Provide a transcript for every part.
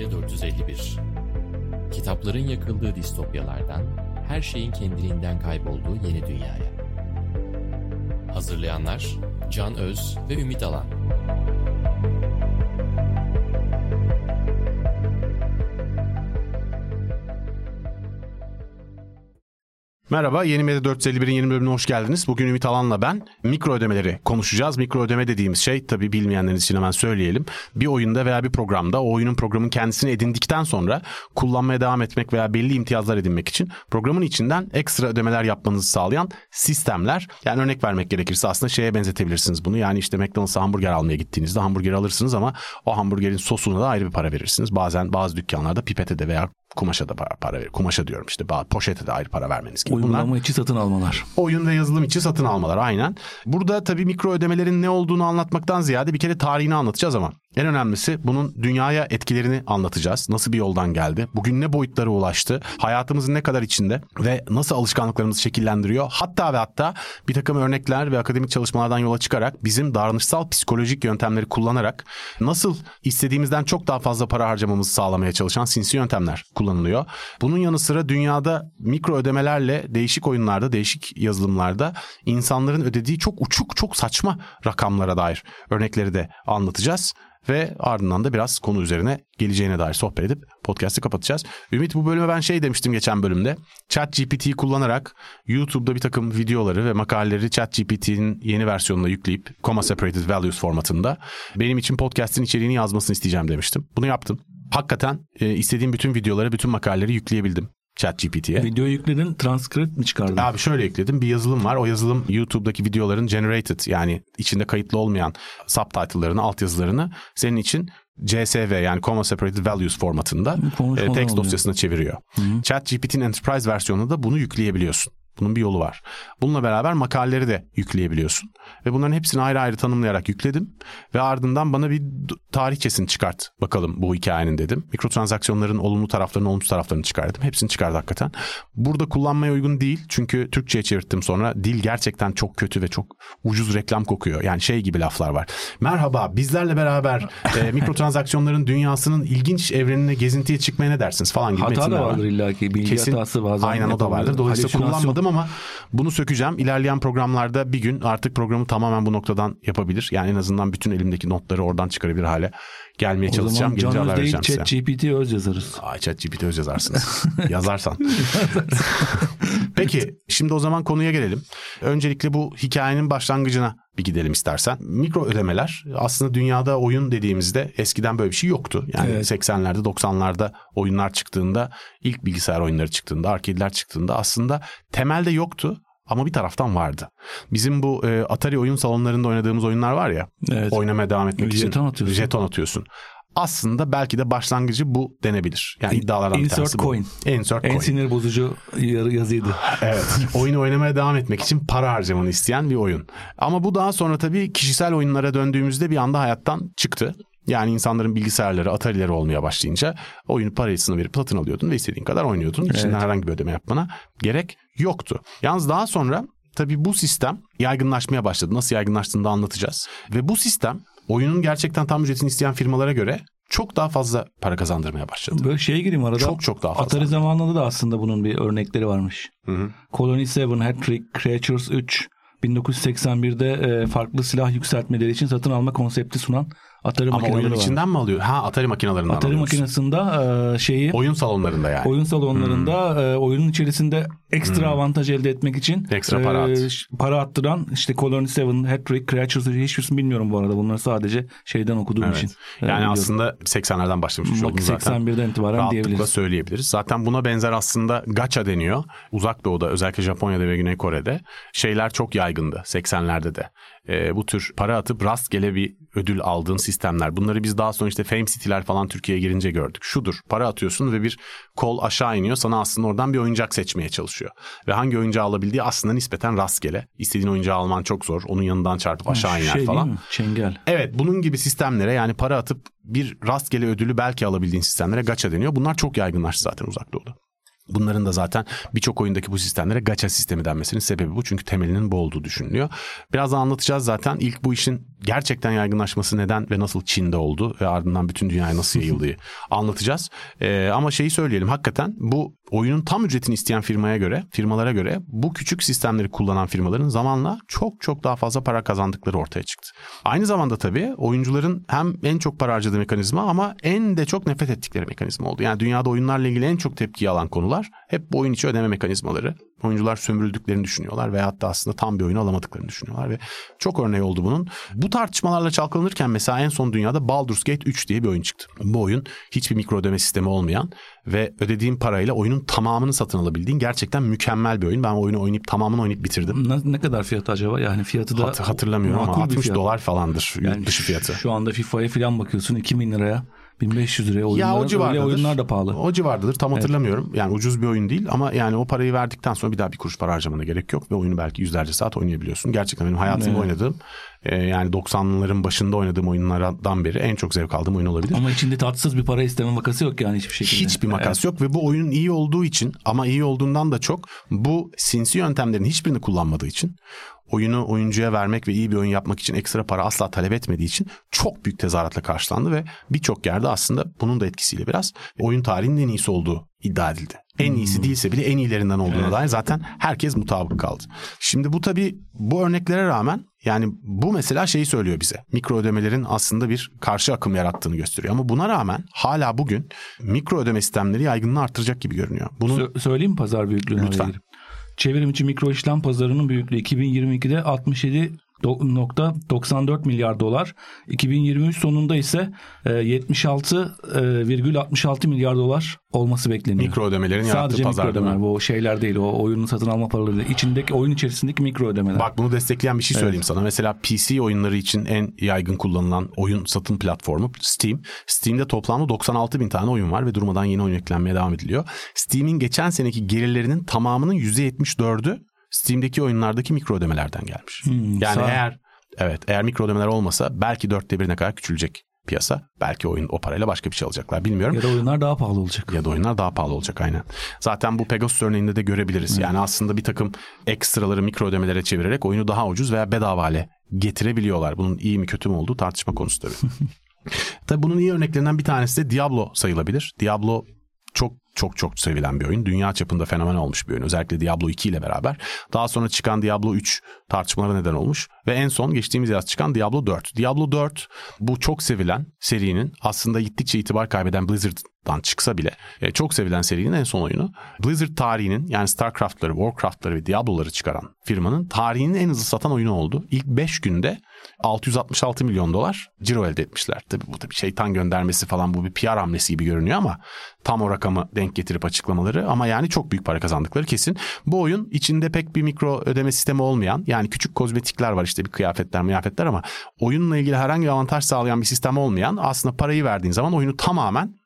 Distopya 451 Kitapların yakıldığı distopyalardan, her şeyin kendiliğinden kaybolduğu yeni dünyaya. Hazırlayanlar Can Öz ve Ümit Alan. Merhaba, Yeni Medya 451'in yeni bölümüne hoş geldiniz. Bugün Ümit Alan'la ben mikro ödemeleri konuşacağız. Mikro ödeme dediğimiz şey tabii bilmeyenleriniz için hemen söyleyelim. Bir oyunda veya bir programda o oyunun programın kendisini edindikten sonra kullanmaya devam etmek veya belli imtiyazlar edinmek için programın içinden ekstra ödemeler yapmanızı sağlayan sistemler. Yani örnek vermek gerekirse aslında şeye benzetebilirsiniz bunu. Yani işte McDonald's'a hamburger almaya gittiğinizde hamburger alırsınız ama o hamburgerin sosuna da ayrı bir para verirsiniz. Bazen bazı dükkanlarda pipete de veya kumaşa da para, para verir. Kumaşa diyorum işte poşete de ayrı para vermeniz gibi. Uygulama Bunlar, içi satın almalar. Oyun ve yazılım içi satın almalar aynen. Burada tabii mikro ödemelerin ne olduğunu anlatmaktan ziyade bir kere tarihini anlatacağız ama en önemlisi bunun dünyaya etkilerini anlatacağız. Nasıl bir yoldan geldi? Bugün ne boyutlara ulaştı? Hayatımızın ne kadar içinde ve nasıl alışkanlıklarımızı şekillendiriyor? Hatta ve hatta bir takım örnekler ve akademik çalışmalardan yola çıkarak bizim davranışsal psikolojik yöntemleri kullanarak nasıl istediğimizden çok daha fazla para harcamamızı sağlamaya çalışan sinsi yöntemler kullanılıyor. Bunun yanı sıra dünyada mikro ödemelerle değişik oyunlarda, değişik yazılımlarda insanların ödediği çok uçuk, çok saçma rakamlara dair örnekleri de anlatacağız ve ardından da biraz konu üzerine geleceğine dair sohbet edip podcast'ı kapatacağız. Ümit bu bölüme ben şey demiştim geçen bölümde. ChatGPT'yi kullanarak YouTube'da bir takım videoları ve makaleleri ChatGPT'nin yeni versiyonuna yükleyip comma separated values formatında benim için podcast'in içeriğini yazmasını isteyeceğim demiştim. Bunu yaptım. Hakikaten e, istediğim bütün videoları, bütün makaleleri yükleyebildim. ChatGPT'ye. Video yükledin, transkript mi çıkardın? Abi şöyle yükledim. Bir yazılım var. O yazılım YouTube'daki videoların generated yani içinde kayıtlı olmayan subtitle'larını, altyazılarını senin için CSV yani Comma Separated Values formatında e, text dosyasına çeviriyor. ChatGPT'nin Enterprise versiyonunda da bunu yükleyebiliyorsun. Bunun bir yolu var. Bununla beraber makaleleri de yükleyebiliyorsun. Ve bunların hepsini ayrı ayrı tanımlayarak yükledim. Ve ardından bana bir tarihçesini çıkart bakalım bu hikayenin dedim. Mikrotransaksiyonların olumlu taraflarını, olumsuz taraflarını çıkardım. Hepsini çıkardı hakikaten. Burada kullanmaya uygun değil. Çünkü Türkçe'ye çevirttim sonra. Dil gerçekten çok kötü ve çok ucuz reklam kokuyor. Yani şey gibi laflar var. Merhaba bizlerle beraber e, mikrotransaksiyonların dünyasının ilginç evrenine gezintiye çıkmaya ne dersiniz falan gibi Hata da vardır var. illaki. Bilgi Kesin, hatası bazen. Aynen o da vardır. Dolayısıyla kullanmadım ama bunu sökeceğim. İlerleyen programlarda bir gün artık programı tamamen bu noktadan yapabilir. Yani en azından bütün elimdeki notları oradan çıkarabilir hale gelmeye o çalışacağım. Gelince haber vereceğim size. Chat GPT öz yazarız. Ay Chat GPT öz yazarsınız. Yazarsan. Peki şimdi o zaman konuya gelelim. Öncelikle bu hikayenin başlangıcına bir gidelim istersen. Mikro ödemeler aslında dünyada oyun dediğimizde eskiden böyle bir şey yoktu. Yani evet. 80'lerde 90'larda oyunlar çıktığında ilk bilgisayar oyunları çıktığında arcade'ler çıktığında aslında temelde yoktu ama bir taraftan vardı. Bizim bu e, Atari oyun salonlarında oynadığımız oyunlar var ya. Evet. Oynamaya devam etmek jeton için atıyorsun. jeton atıyorsun. Aslında belki de başlangıcı bu denebilir. Yani iddialardan bir tanesi bu. Coin. Insert en coin. sinir bozucu yazıydı. evet. Oyunu oynamaya devam etmek için para harcamanı isteyen bir oyun. Ama bu daha sonra tabii kişisel oyunlara döndüğümüzde bir anda hayattan çıktı. Yani insanların bilgisayarları, Atari'leri olmaya başlayınca oyunu parasını verip satın alıyordun ve istediğin kadar oynuyordun. Evet. İçinden herhangi bir ödeme yapmana gerek yoktu. Yalnız daha sonra tabii bu sistem yaygınlaşmaya başladı. Nasıl yaygınlaştığını da anlatacağız. Ve bu sistem oyunun gerçekten tam ücretini isteyen firmalara göre çok daha fazla para kazandırmaya başladı. Böyle şeye gireyim arada. Çok çok daha fazla. Atari zamanında da aslında bunun bir örnekleri varmış. Hı hı. Colony 7, Hat-Trick, Creatures 3, 1981'de e, farklı silah yükseltmeleri için satın alma konsepti sunan Atari Ama oyunun içinden mi alıyor? Ha Atari makinelerinden Atari makinesinde e, şeyi oyun salonlarında yani. Oyun salonlarında hmm. e, oyunun içerisinde ekstra hmm. avantaj elde etmek için ekstra para, e, at. para attıran işte Colony 7, Hat-Trick, Creatures hiçbirisini bilmiyorum bu arada. Bunları sadece şeyden okuduğum evet. için. E, yani biliyorum. aslında 80'lerden başlamış olduğunu zaten. 81'den itibaren rahatlıkla diyebiliriz. söyleyebiliriz. Zaten buna benzer aslında gacha deniyor. Uzak Doğu'da özellikle Japonya'da ve Güney Kore'de şeyler çok yaygındı 80'lerde de. E, bu tür para atıp rastgele bir ödül aldığın sistemler. Bunları biz daha sonra işte Fame City'ler falan Türkiye'ye girince gördük. Şudur para atıyorsun ve bir kol aşağı iniyor. Sana aslında oradan bir oyuncak seçmeye çalışıyor. Ve hangi oyuncağı alabildiği aslında nispeten rastgele. İstediğin oyuncağı alman çok zor. Onun yanından çarpıp aşağı iner şey falan. Çengel. Evet bunun gibi sistemlere yani para atıp bir rastgele ödülü belki alabildiğin sistemlere gacha deniyor. Bunlar çok yaygınlaştı zaten uzak doğuda. Bunların da zaten birçok oyundaki bu sistemlere gacha sistemi denmesinin sebebi bu. Çünkü temelinin bu olduğu düşünülüyor. Birazdan anlatacağız zaten. İlk bu işin gerçekten yaygınlaşması neden ve nasıl Çin'de oldu ve ardından bütün dünyaya nasıl yayıldığı anlatacağız. Ee, ama şeyi söyleyelim hakikaten bu oyunun tam ücretini isteyen firmaya göre, firmalara göre bu küçük sistemleri kullanan firmaların zamanla çok çok daha fazla para kazandıkları ortaya çıktı. Aynı zamanda tabii oyuncuların hem en çok para harcadığı mekanizma ama en de çok nefret ettikleri mekanizma oldu. Yani dünyada oyunlarla ilgili en çok tepki alan konular hep bu oyun içi ödeme mekanizmaları. Oyuncular sömürüldüklerini düşünüyorlar veya hatta aslında tam bir oyun alamadıklarını düşünüyorlar ve çok örneği oldu bunun. Bu tartışmalarla çalkalanırken mesela en son dünyada Baldur's Gate 3 diye bir oyun çıktı. Bu oyun hiçbir mikro ödeme sistemi olmayan ve ödediğin parayla oyunun tamamını satın alabildiğin gerçekten mükemmel bir oyun. Ben oyunu oynayıp tamamını oynayıp bitirdim. Ne, ne kadar fiyatı acaba? Yani fiyatı da Hat, hatırlamıyorum ama 60 dolar falandır yani dışı fiyatı. Şu anda FIFA'ya falan bakıyorsun 2000 liraya 1500 liraya oyunlar, ya o civardadır. oyunlar da pahalı. O civardadır tam evet. hatırlamıyorum. Yani ucuz bir oyun değil ama yani o parayı verdikten sonra bir daha bir kuruş para harcamana gerek yok ve oyunu belki yüzlerce saat oynayabiliyorsun. Gerçekten benim hayatımda evet. oynadığım e, yani 90'ların başında oynadığım oyunlardan beri en çok zevk aldığım oyun olabilir. Ama içinde tatsız bir para isteme makası yok yani hiçbir şekilde. Hiçbir makas evet. yok ve bu oyunun iyi olduğu için ama iyi olduğundan da çok bu sinsi yöntemlerin hiçbirini kullanmadığı için oyunu oyuncuya vermek ve iyi bir oyun yapmak için ekstra para asla talep etmediği için çok büyük tezahüratla karşılandı ve birçok yerde aslında bunun da etkisiyle biraz oyun tarihinin en iyisi olduğu iddia edildi. En iyisi hmm. değilse bile en iyilerinden olduğuna evet. dair zaten herkes mutabık kaldı. Şimdi bu tabii bu örneklere rağmen yani bu mesela şeyi söylüyor bize. Mikro ödemelerin aslında bir karşı akım yarattığını gösteriyor. Ama buna rağmen hala bugün mikro ödeme sistemleri yaygınlığı artıracak gibi görünüyor. Bunun... Sö- söyleyeyim pazar büyüklüğünü? Lütfen. Çevrim içi mikro işlem pazarının büyüklüğü. 2022'de 67 94 milyar dolar. 2023 sonunda ise 76,66 e, milyar dolar olması bekleniyor. Mikro ödemelerin Sadece yarattığı mikro ödemeler. Bu şeyler değil. O oyunun satın alma paraları değil. İçindeki oyun içerisindeki mikro ödemeler. Bak bunu destekleyen bir şey söyleyeyim evet. sana. Mesela PC oyunları için en yaygın kullanılan oyun satın platformu Steam. Steam'de toplamda 96 bin tane oyun var ve durmadan yeni oyun eklenmeye devam ediliyor. Steam'in geçen seneki gelirlerinin tamamının %74'ü Steam'deki oyunlardaki mikro ödemelerden gelmiş. Hmm, yani sağ... eğer evet eğer mikro ödemeler olmasa belki dörtte birine kadar küçülecek piyasa. Belki oyun o parayla başka bir şey alacaklar bilmiyorum. Ya da oyunlar daha pahalı olacak. Ya da oyunlar daha pahalı olacak aynen. Zaten bu Pegasus örneğinde de görebiliriz. Hmm. Yani aslında bir takım ekstraları mikro ödemelere çevirerek oyunu daha ucuz veya bedava hale getirebiliyorlar. Bunun iyi mi kötü mü olduğu tartışma konusu tabii. tabii bunun iyi örneklerinden bir tanesi de Diablo sayılabilir. Diablo çok çok çok sevilen bir oyun. Dünya çapında fenomen olmuş bir oyun. Özellikle Diablo 2 ile beraber. Daha sonra çıkan Diablo 3 tartışmalara neden olmuş. Ve en son geçtiğimiz yaz çıkan Diablo 4. Diablo 4 bu çok sevilen serinin aslında gittikçe itibar kaybeden Blizzard'dan çıksa bile e, çok sevilen serinin en son oyunu. Blizzard tarihinin yani StarCraft'ları, Warcraft'ları ve Diablo'ları çıkaran firmanın tarihinin en hızlı satan oyunu oldu. İlk 5 günde 666 milyon dolar ciro elde etmişler. Tabii bu tabii şeytan göndermesi falan bu bir PR hamlesi gibi görünüyor ama tam o rakamı denk getirip açıklamaları ama yani çok büyük para kazandıkları kesin. Bu oyun içinde pek bir mikro ödeme sistemi olmayan yani küçük kozmetikler var işte bir kıyafetler mıyafetler ama oyunla ilgili herhangi bir avantaj sağlayan bir sistem olmayan aslında parayı verdiğin zaman oyunu tamamen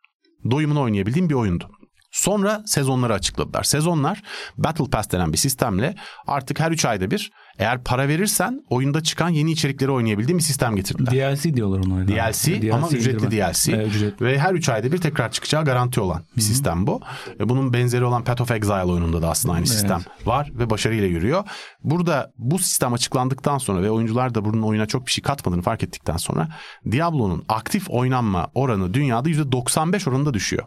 doyumunu oynayabildiğin bir oyundu. Sonra sezonları açıkladılar. Sezonlar Battle Pass denen bir sistemle artık her 3 ayda bir eğer para verirsen oyunda çıkan yeni içerikleri oynayabildiğin bir sistem getirdiler. DLC diyorlar ona. DLC, DLC ama ücretli DLC. Evet, ücretli. Ve her 3 ayda bir tekrar çıkacağı garanti olan bir Hı-hı. sistem bu. Ve bunun benzeri olan Path of Exile oyununda da aslında aynı sistem evet. var ve başarıyla yürüyor. Burada bu sistem açıklandıktan sonra ve oyuncular da bunun oyuna çok bir şey katmadığını fark ettikten sonra Diablo'nun aktif oynanma oranı dünyada %95 oranında düşüyor.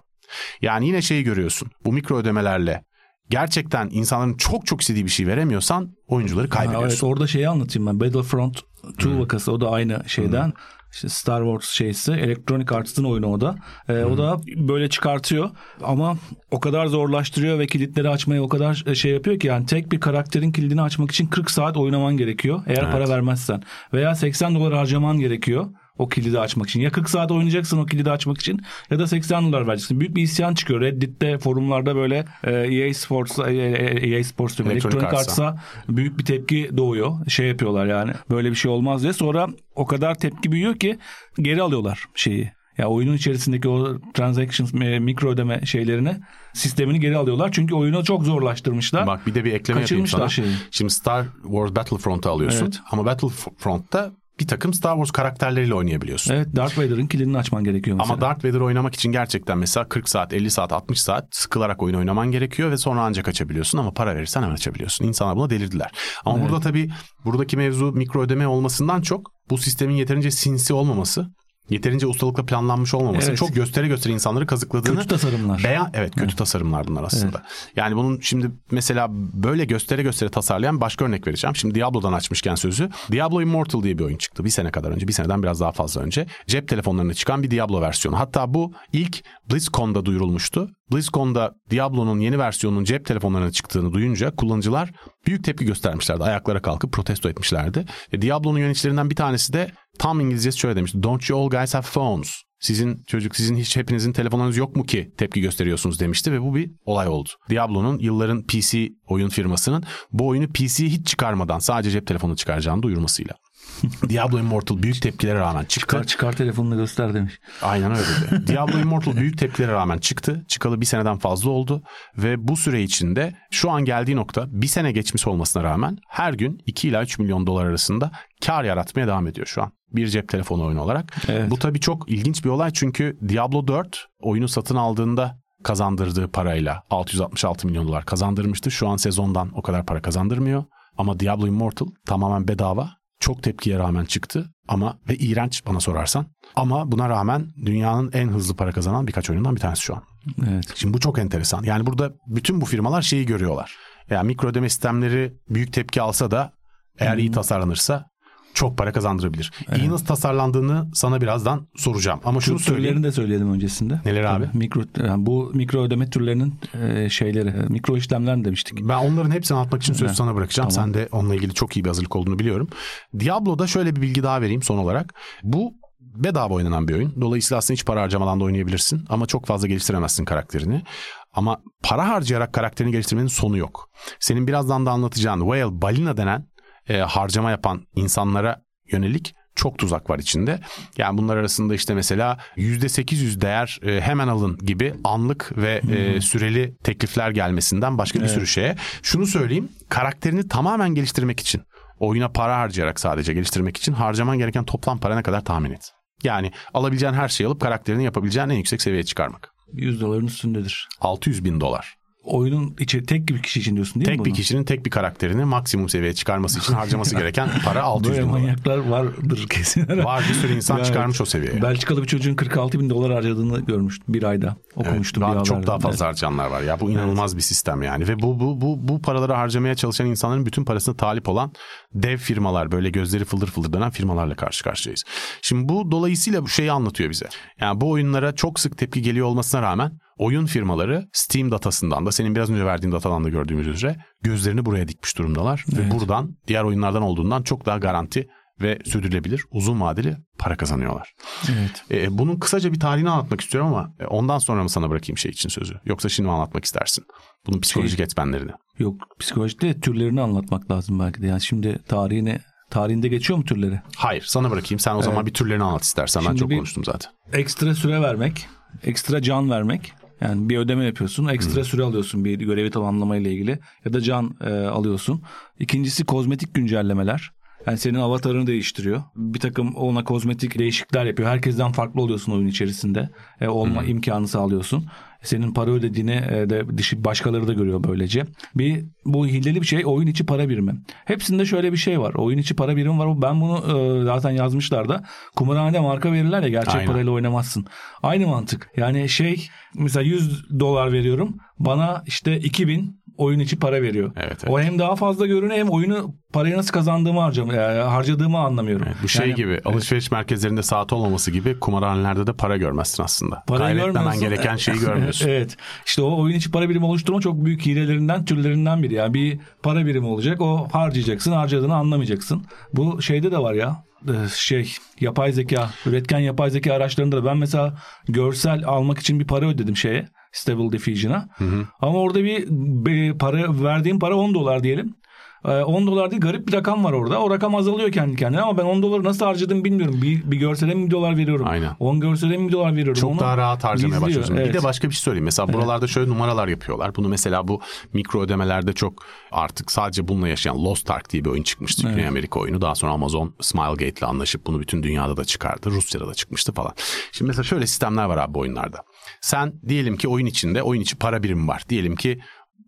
Yani yine şeyi görüyorsun. Bu mikro ödemelerle gerçekten insanların çok çok istediği bir şey veremiyorsan oyuncuları kaybediyorsun. evet orada şeyi anlatayım ben. Battlefront 2 hmm. vakası o da aynı şeyden. Hmm. İşte Star Wars şeysi Electronic Arts'ın oyunu o da. Ee, hmm. O da böyle çıkartıyor ama o kadar zorlaştırıyor ve kilitleri açmayı o kadar şey yapıyor ki yani tek bir karakterin kilidini açmak için 40 saat oynaman gerekiyor eğer evet. para vermezsen veya 80 dolar harcaman gerekiyor o kilidi açmak için. Ya 40 saat oynayacaksın o kilidi açmak için ya da 80 dolar vereceksin. Büyük bir isyan çıkıyor. Reddit'te forumlarda böyle e, EA Sports EA e, e Sports diyorum. Electronic Arts'a büyük bir tepki doğuyor. Şey yapıyorlar yani. Böyle bir şey olmaz diye. Sonra o kadar tepki büyüyor ki geri alıyorlar şeyi. Ya oyunun içerisindeki o transactions, mikro ödeme şeylerini sistemini geri alıyorlar. Çünkü oyunu çok zorlaştırmışlar. Bak bir de bir ekleme yapayım sana. Şeyi. Şimdi Star Wars Battlefront'u alıyorsun evet. ama Battlefront'ta bir takım Star Wars karakterleriyle oynayabiliyorsun. Evet Darth Vader'ın kilidini açman gerekiyor mesela. Ama Darth Vader oynamak için gerçekten mesela 40 saat, 50 saat, 60 saat sıkılarak oyun oynaman gerekiyor ve sonra ancak açabiliyorsun ama para verirsen hemen açabiliyorsun. İnsanlar buna delirdiler. Ama evet. burada tabii buradaki mevzu mikro ödeme olmasından çok bu sistemin yeterince sinsi olmaması yeterince ustalıkla planlanmış olmaması Evet. çok göstere göstere insanları kazıkladığını Kötü tasarımlar. beyan evet kötü tasarımlar bunlar aslında. Yani bunun şimdi mesela böyle göstere göstere tasarlayan başka örnek vereceğim. Şimdi Diablo'dan açmışken sözü. Diablo Immortal diye bir oyun çıktı. Bir sene kadar önce, bir seneden biraz daha fazla önce. Cep telefonlarına çıkan bir Diablo versiyonu. Hatta bu ilk BlizzCon'da duyurulmuştu. BlizzCon'da Diablo'nun yeni versiyonunun cep telefonlarına çıktığını duyunca kullanıcılar büyük tepki göstermişlerdi. Ayaklara kalkıp protesto etmişlerdi. E, Diablo'nun yöneticilerinden bir tanesi de tam İngilizcesi şöyle demişti. Don't you all guys have phones? Sizin çocuk sizin hiç hepinizin telefonlarınız yok mu ki tepki gösteriyorsunuz demişti ve bu bir olay oldu. Diablo'nun yılların PC oyun firmasının bu oyunu PC'ye hiç çıkarmadan sadece cep telefonu çıkaracağını duyurmasıyla. Diablo Immortal büyük tepkilere rağmen çıktı. Çıkar, çıkar telefonunu göster demiş. Aynen öyle. Diablo Immortal büyük tepkilere rağmen çıktı. Çıkalı bir seneden fazla oldu. Ve bu süre içinde şu an geldiği nokta bir sene geçmiş olmasına rağmen her gün 2 ila 3 milyon dolar arasında kar yaratmaya devam ediyor şu an. Bir cep telefonu oyunu olarak. Evet. Bu tabii çok ilginç bir olay çünkü Diablo 4 oyunu satın aldığında kazandırdığı parayla 666 milyon dolar kazandırmıştı. Şu an sezondan o kadar para kazandırmıyor. Ama Diablo Immortal tamamen bedava. Çok tepkiye rağmen çıktı ama ve iğrenç bana sorarsan. Ama buna rağmen dünyanın en hızlı para kazanan birkaç oyundan bir tanesi şu an. Evet. Şimdi bu çok enteresan. Yani burada bütün bu firmalar şeyi görüyorlar. Yani mikro ödeme sistemleri büyük tepki alsa da eğer iyi tasarlanırsa çok para kazandırabilir. İyi nasıl tasarlandığını sana birazdan soracağım. Ama şunu Şu söyleyeyim. türlerini de söyleyelim öncesinde. Neler abi? Tabii, Mikro, yani bu mikro ödeme türlerinin e, şeyleri, e, mikro işlemler demiştik. Ben onların hepsini anlatmak için sözü Evet. sana bırakacağım. Tamam. Sen de onunla ilgili çok iyi bir hazırlık olduğunu biliyorum. Diablo'da şöyle bir bilgi daha vereyim son olarak. Bu bedava oynanan bir oyun. Dolayısıyla aslında hiç para harcamadan da oynayabilirsin. Ama çok fazla geliştiremezsin karakterini. Ama para harcayarak karakterini geliştirmenin sonu yok. Senin birazdan da anlatacağın whale, balina denen e, harcama yapan insanlara yönelik çok tuzak var içinde. Yani bunlar arasında işte mesela %800 değer e, hemen alın gibi anlık ve e, süreli teklifler gelmesinden başka bir sürü şeye. Şunu söyleyeyim karakterini tamamen geliştirmek için oyuna para harcayarak sadece geliştirmek için harcaman gereken toplam para ne kadar tahmin et. Yani alabileceğin her şeyi alıp karakterini yapabileceğin en yüksek seviyeye çıkarmak. 100 doların üstündedir. 600 bin dolar. Oyunun içi tek bir kişi için diyorsun değil mi Tek bir bunu? kişinin tek bir karakterini maksimum seviyeye çıkarması için harcaması gereken para 600 Böyle bin dolar. manyaklar vardır kesin. Var bir sürü insan Yani çıkarmış o seviyeye. Belçikalı bir çocuğun 46 bin dolar harcadığını görmüştüm bir ayda. Okumuştum Evet, bir çok daha fazla harcayanlar var ya. Bu inanılmaz bir sistem yani. Ve bu bu bu bu paraları harcamaya çalışan insanların bütün parasına talip olan dev firmalar böyle gözleri fıldır fıldır dönen firmalarla karşı karşıyayız. Şimdi bu dolayısıyla bu şeyi anlatıyor bize. Yani bu oyunlara çok sık tepki geliyor olmasına rağmen oyun firmaları Steam datasından da senin biraz önce verdiğin datadan da gördüğümüz üzere gözlerini buraya dikmiş durumdalar. Ve buradan diğer oyunlardan olduğundan çok daha garanti ve sürdürülebilir uzun vadeli para kazanıyorlar. Evet. E, bunun kısaca bir tarihini anlatmak istiyorum ama e, ondan sonra mı sana bırakayım şey için sözü? Yoksa şimdi mi anlatmak istersin? Bunun psikolojik etmenlerini. Yok psikolojide türlerini anlatmak lazım belki de. Yani şimdi tarihini tarihinde geçiyor mu türleri? Hayır sana bırakayım. Sen o zaman bir türlerini anlat istersen. Ben Şimdi çok bir- konuştum zaten. Ekstra süre vermek, ekstra can vermek. Yani bir ödeme yapıyorsun, ekstra süre alıyorsun bir görevi tamamlamayla ilgili ya da can e, alıyorsun. İkincisi kozmetik güncellemeler. Yani senin avatarını değiştiriyor. Bir takım ona kozmetik değişiklikler yapıyor. Herkesten farklı oluyorsun oyun içerisinde. E, olma imkanı sağlıyorsun. Senin para ödediğini e, de dışı başkaları da görüyor böylece. Bir bu hileli bir şey oyun içi para birimi. Hepsinde şöyle bir şey var. Oyun içi para birimi var. Ben bunu e, zaten yazmışlar da. Kumarhanede marka verirler ya gerçek Aynen. parayla oynamazsın. Aynı mantık. Yani şey mesela 100 dolar veriyorum. Bana işte 2000 oyun içi para veriyor. Evet, evet. O hem daha fazla görünüyor hem oyunu parayı nasıl kazandığımı harcam yani harcadığımı anlamıyorum. Evet, bu şey Yani- gibi alışveriş merkezlerinde saat olmaması gibi kumarhanelerde de para görmezsin aslında. Parayı Kaybetmemen gereken şeyi görmüyorsun. evet. İşte o oyun içi para birimi oluşturma çok büyük hilelerinden, türlerinden biri. Yani bir para birimi olacak. O harcayacaksın, harcadığını anlamayacaksın. Bu şeyde de var ya. e, Şey yapay zeka, üretken yapay zeka araçlarında da ben mesela görsel almak için bir para ödedim şeye. Stable Diffusion'a. Ama orada bir, para verdiğim para 10 dolar diyelim. Ee, 10 dolar değil garip bir rakam var orada. O rakam azalıyor kendi kendine ama ben 10 doları nasıl harcadığımı bilmiyorum. Bir, bir görsele mi dolar veriyorum? Aynen. 10 görsele mi dolar veriyorum? Çok Onu daha rahat harcamaya gizliyor. başlıyorsun. Evet. Bir de başka bir şey söyleyeyim. Mesela buralarda şöyle numaralar yapıyorlar. Bunu mesela bu mikro ödemelerde çok artık sadece bununla yaşayan Lost Ark diye bir oyun çıkmıştı. Güney Amerika oyunu. Daha sonra Amazon Smilegate ile anlaşıp bunu bütün dünyada da çıkardı. Rusya'da da çıkmıştı falan. Şimdi mesela şöyle sistemler var abi bu oyunlarda. Sen diyelim ki oyun içinde oyun içi para birimi var. Diyelim ki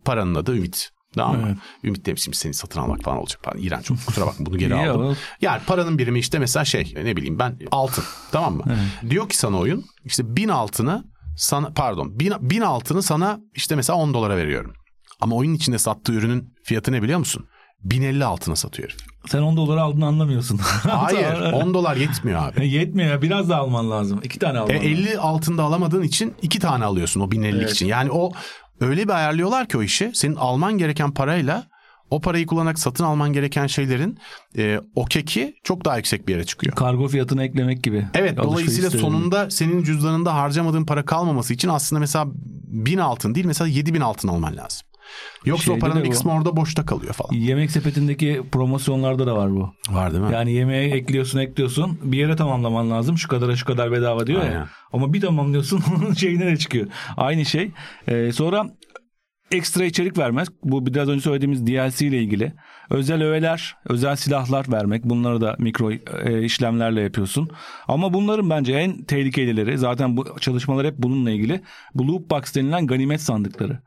paranın adı Ümit. Tamam mı? Evet. Ümit demişim seni satın almak falan olacak falan. İğrenç çok kusura bakma bunu geri aldım. ama- Yani paranın birimi işte mesela şey ne bileyim ben altın tamam mı? Diyor ki sana oyun işte bin altını sana pardon bin, bin altını sana işte mesela 10 dolara veriyorum. Ama oyunun içinde sattığı ürünün fiyatı ne biliyor musun? 1050 altına satıyor herif. Sen 10 doları aldığını anlamıyorsun. Hayır 10 dolar yetmiyor abi. Yetmiyor ya biraz daha alman lazım. İki tane alman E, lazım. 50 altında alamadığın için iki tane alıyorsun o 1050'lik Evet. için. Yani o öyle bir ayarlıyorlar ki o işi senin alman gereken parayla o parayı kullanarak satın alman gereken şeylerin e, o keki çok daha yüksek bir yere çıkıyor. Kargo fiyatını eklemek gibi. Evet Alışveriş dolayısıyla sitelerinde. sonunda senin cüzdanında harcamadığın para kalmaması için aslında mesela 1000 altın değil mesela 7000 altın alman lazım. Yoksa Şeyde o paranın kısmı orada boşta kalıyor falan. Yemek sepetindeki promosyonlarda da var bu. Var değil mi? Yani yemeğe ekliyorsun ekliyorsun bir yere tamamlaman lazım. Şu kadara şu kadar bedava diyor Aynen. ya. Ama bir tamamlıyorsun onun şeyine de çıkıyor. Aynı şey. Ee, sonra ekstra içerik vermez. Bu biraz önce söylediğimiz DLC ile ilgili. Özel öğeler, özel silahlar vermek. Bunları da mikro e, işlemlerle yapıyorsun. Ama bunların bence en tehlikelileri zaten bu çalışmalar hep bununla ilgili. Bu loot box denilen ganimet sandıkları.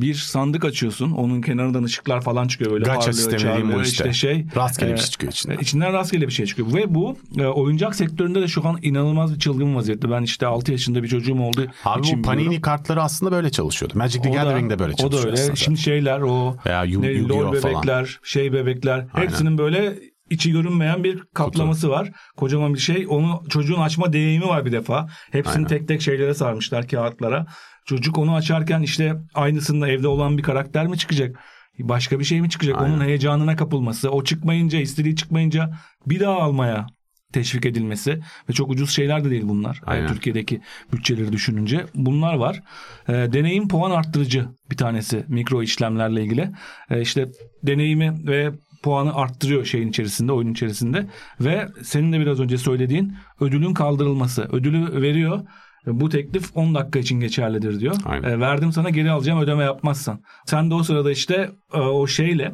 Bir sandık açıyorsun. Onun kenarından ışıklar falan çıkıyor böyle Gacha parlıyor, çağırıyor. işte. şey. Rastgele bir e, şey çıkıyor içinden. e, İçinden rastgele bir şey çıkıyor. Ve bu e, oyuncak sektöründe de şu an inanılmaz bir çılgın vaziyette. Ben işte 6 yaşında bir çocuğum oldu. Abi için bu Panini biliyorum. kartları aslında böyle çalışıyordu. Magic the O Gathering'de böyle O çalışıyor da öyle. aslında. Şimdi şeyler o Veya Yu- ne, Yu-Gi-Oh falan. bebekler, şey bebekler Aynen. hepsinin böyle içi görünmeyen bir kaplaması var. Kocaman bir şey. Onu çocuğun açma deneyimi var bir defa. Hepsini Aynen. tek tek şeylere sarmışlar kağıtlara. Çocuk onu açarken işte aynısında evde olan bir karakter mi çıkacak? Başka bir şey mi çıkacak? Aynen. Onun heyecanına kapılması. O çıkmayınca, istediği çıkmayınca bir daha almaya teşvik edilmesi ve çok ucuz şeyler de değil bunlar. Aynen. Yani Türkiye'deki bütçeleri düşününce bunlar var. Ee, deneyim puan arttırıcı bir tanesi mikro işlemlerle ilgili. Ee, işte deneyimi ve puanı arttırıyor şeyin içerisinde, oyunun içerisinde ve senin de biraz önce söylediğin ödülün kaldırılması. Ödülü veriyor. Bu teklif 10 dakika için geçerlidir diyor. Aynen. E, verdim sana geri alacağım ödeme yapmazsan. Sen de o sırada işte e, o şeyle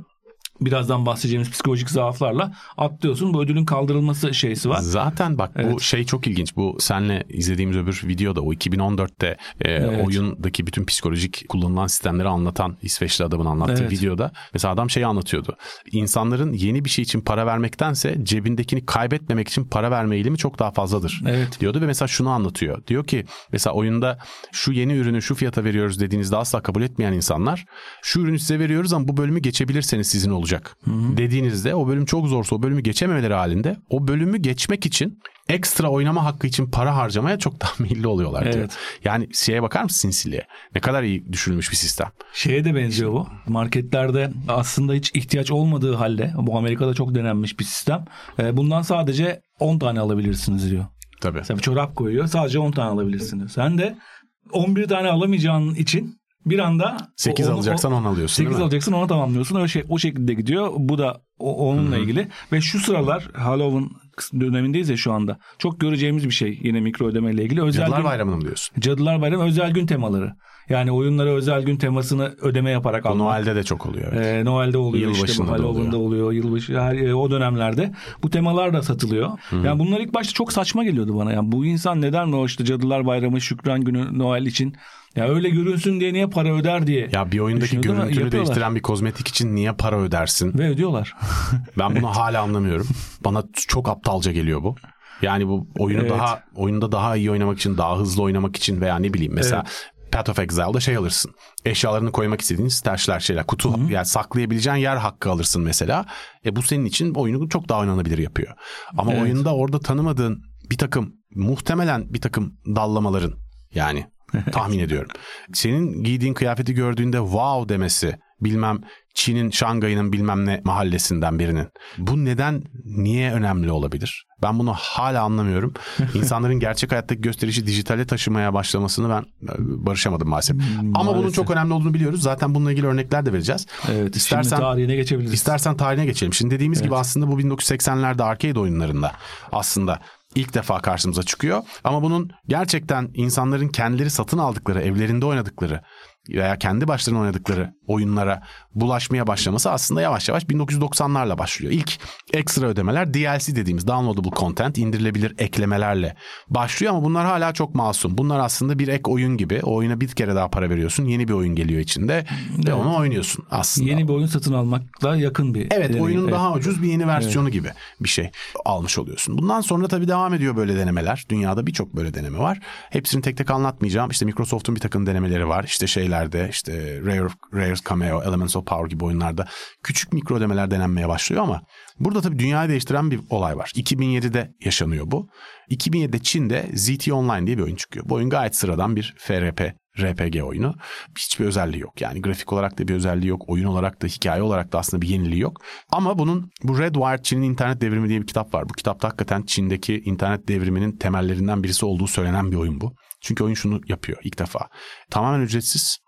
birazdan bahsedeceğimiz psikolojik zaaflarla atlıyorsun. Bu ödülün kaldırılması şeysi var. Zaten bak bu Evet. şey çok ilginç. Bu senle izlediğimiz öbür videoda o 2014'te e, Evet. oyundaki bütün psikolojik kullanılan sistemleri anlatan İsveçli adamın anlattığı Evet. videoda mesela adam şeyi anlatıyordu. İnsanların yeni bir şey için para vermektense cebindekini kaybetmemek için para verme eğilimi çok daha fazladır. Evet. Diyordu ve mesela şunu anlatıyor. Diyor ki mesela oyunda şu yeni ürünü şu fiyata veriyoruz dediğinizde asla kabul etmeyen insanlar şu ürünü size veriyoruz ama bu bölümü geçebilirseniz sizin olacak dediğinizde o bölüm çok zorsa o bölümü geçememeleri halinde o bölümü geçmek için ekstra oynama hakkı için para harcamaya çok daha meyilli oluyorlar diyor. Evet. Yani şeye bakar mısın sinsiliğe? Ne kadar iyi düşünülmüş bir sistem. Şeye de benziyor bu. Marketlerde aslında hiç ihtiyaç olmadığı halde bu Amerika'da çok denenmiş bir sistem. E, bundan sadece 10 tane alabilirsiniz diyor. Tabii. Mesela bir çorap koyuyor sadece 10 tane alabilirsin diyor. Sen de 11 tane alamayacağın için bir anda 8 onu- alacaksan 10 alıyorsun 8 değil mi? alacaksın onu tamamlıyorsun. O, şey, o şekilde gidiyor. Bu da o- onunla ilgili. Ve şu sıralar Halloween dönemindeyiz ya şu anda. Çok göreceğimiz bir şey yine mikro ödemeyle ilgili. Özel Cadılar gün, Bayramı'nı mı diyorsun? Cadılar Bayramı özel gün temaları. Yani oyunlara özel gün temasını ödeme yaparak almak. Noel'de de çok oluyor. evet. Ee, Noel'de oluyor işte Yılbaşında da Halloween'da oluyor. Yılbaşı her, e, o dönemlerde bu temalar da satılıyor. Yani bunlar ilk başta çok saçma geliyordu bana. Yani bu insan neden o işte Cadılar Bayramı, Şükran Günü, Noel için ya öyle görünsün diye niye para öder diye. Ya bir oyundaki görüntünü değiştiren bir kozmetik için niye para ödersin? Ve ödüyorlar. Ben bunu hala anlamıyorum. Bana çok aptalca geliyor bu. Yani bu oyunu Evet. daha oyunda daha iyi oynamak için, daha hızlı oynamak için veya ne bileyim mesela Path of Exile'da şey alırsın. Eşyalarını koymak istediğin stajyer şeyler, kutu yani saklayabileceğin yer hakkı alırsın mesela. E bu senin için oyunu çok daha oynanabilir yapıyor. Ama Evet. oyunda orada tanımadığın bir takım muhtemelen bir takım dallamaların yani tahmin ediyorum. Senin giydiğin kıyafeti gördüğünde wow demesi bilmem Çin'in Şangay'ın bilmem ne mahallesinden birinin. Bu neden niye önemli olabilir? Ben bunu hala anlamıyorum. İnsanların gerçek hayattaki gösterişi dijitale taşımaya başlamasını ben e, barışamadım maalesef. Ama bunun Maalesef. çok önemli olduğunu biliyoruz. Zaten bununla ilgili örnekler de vereceğiz. Evet. İstersen- şimdi tarihine geçebiliriz. İstersen tarihine geçelim. Şimdi dediğimiz gibi aslında bu 1980'lerde arcade oyunlarında aslında ilk defa karşımıza çıkıyor. Ama bunun gerçekten insanların kendileri satın aldıkları, evlerinde oynadıkları veya kendi başlarına oynadıkları oyunlara bulaşmaya başlaması aslında yavaş yavaş 1990'larla başlıyor. İlk ekstra ödemeler DLC dediğimiz downloadable content, indirilebilir eklemelerle başlıyor ama bunlar hala çok masum. Bunlar aslında bir ek oyun gibi. O oyuna bir kere daha para veriyorsun. Yeni bir oyun geliyor içinde ve onu oynuyorsun aslında. Yeni bir oyun satın almakla yakın bir. Evet deneyim. oyunun Evet. daha ucuz bir yeni versiyonu gibi bir şey almış oluyorsun. Bundan sonra tabii devam ediyor böyle denemeler. Dünyada birçok böyle deneme var. Hepsini tek tek anlatmayacağım. İşte Microsoft'un bir takım denemeleri var. İşte şeylerde işte Rare, Rare's Cameo, Elements of Power gibi oyunlarda küçük mikro ödemeler denenmeye başlıyor ama burada tabii dünyayı değiştiren bir olay var. 2007'de yaşanıyor bu. 2007'de Çin'de ZT Online diye bir oyun çıkıyor. Bu oyun gayet sıradan bir FRP RPG oyunu. Hiçbir özelliği yok. Yani grafik olarak da bir özelliği yok. Oyun olarak da hikaye olarak da aslında bir yeniliği yok. Ama bunun bu Red Wired Çin'in internet devrimi diye bir kitap var. Bu kitapta hakikaten Çin'deki internet devriminin temellerinden birisi olduğu söylenen bir oyun bu. Çünkü oyun şunu yapıyor ilk defa. Tamamen ücretsiz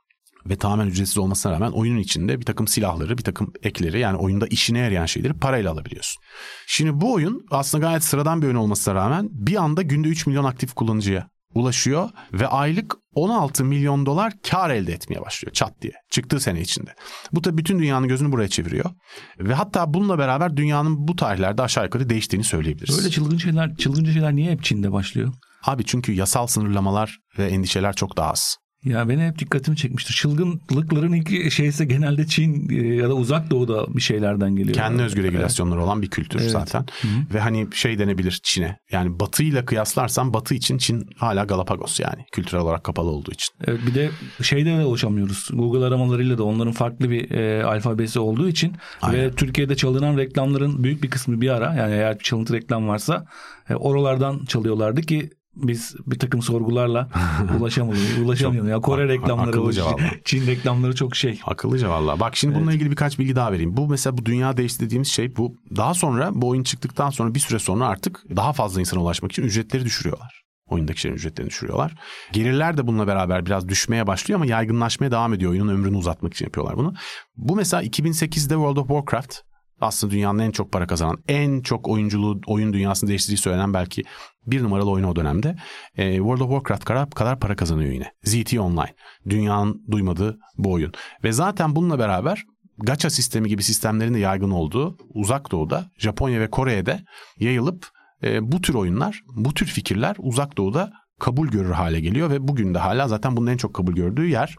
ve tamamen ücretsiz olmasına rağmen oyunun içinde bir takım silahları, bir takım ekleri yani oyunda işine yarayan şeyleri parayla alabiliyorsun. Şimdi bu oyun aslında gayet sıradan bir oyun olmasına rağmen bir anda günde 3 milyon aktif kullanıcıya ulaşıyor ve aylık 16 milyon dolar kar elde etmeye başlıyor çat diye çıktığı sene içinde. Bu da bütün dünyanın gözünü buraya çeviriyor ve hatta bununla beraber dünyanın bu tarihlerde aşağı yukarı değiştiğini söyleyebiliriz. Böyle çılgın şeyler, çılgınca şeyler niye hep Çin'de başlıyor? Abi çünkü yasal sınırlamalar ve endişeler çok daha az. Ya beni hep dikkatimi çekmiştir. Çılgınlıkların ilk şeyse genelde Çin e, ya da uzak doğuda bir şeylerden geliyor. Kendi özgü regülasyonları olan bir kültür Evet. zaten. Ve hani şey denebilir Çin'e. Yani batıyla kıyaslarsan batı için Çin hala Galapagos yani kültürel olarak kapalı olduğu için. Evet, bir de şeyde de ulaşamıyoruz. Google aramalarıyla da onların farklı bir e, alfabesi olduğu için Aynen. ve Türkiye'de çalınan reklamların büyük bir kısmı bir ara yani eğer bir çalıntı reklam varsa e, oralardan çalıyorlardı ki biz bir takım sorgularla ulaşamıyoruz. ulaşamıyoruz. Ya Kore reklamları, o. Çin reklamları çok şey. Akıllıca valla. Bak şimdi bununla ilgili birkaç bilgi daha vereyim. Bu mesela bu dünya değişti dediğimiz şey bu. Daha sonra bu oyun çıktıktan sonra bir süre sonra artık daha fazla insana ulaşmak için ücretleri düşürüyorlar. Oyundaki şeylerin ücretlerini düşürüyorlar. Gelirler de bununla beraber biraz düşmeye başlıyor ama yaygınlaşmaya devam ediyor. Oyunun ömrünü uzatmak için yapıyorlar bunu. Bu mesela 2008'de World of Warcraft aslında dünyanın en çok para kazanan, en çok oyunculuğu, oyun dünyasını değiştirdiği söylenen belki bir numaralı oyunu o dönemde. Ee, World of Warcraft kadar, kadar para kazanıyor yine. ZT Online. Dünyanın duymadığı bu oyun. Ve zaten bununla beraber gacha sistemi gibi sistemlerin de yaygın olduğu uzak doğuda, Japonya ve Kore'de yayılıp e, bu tür oyunlar, bu tür fikirler uzak doğuda kabul görür hale geliyor ve bugün de hala zaten bunun en çok kabul gördüğü yer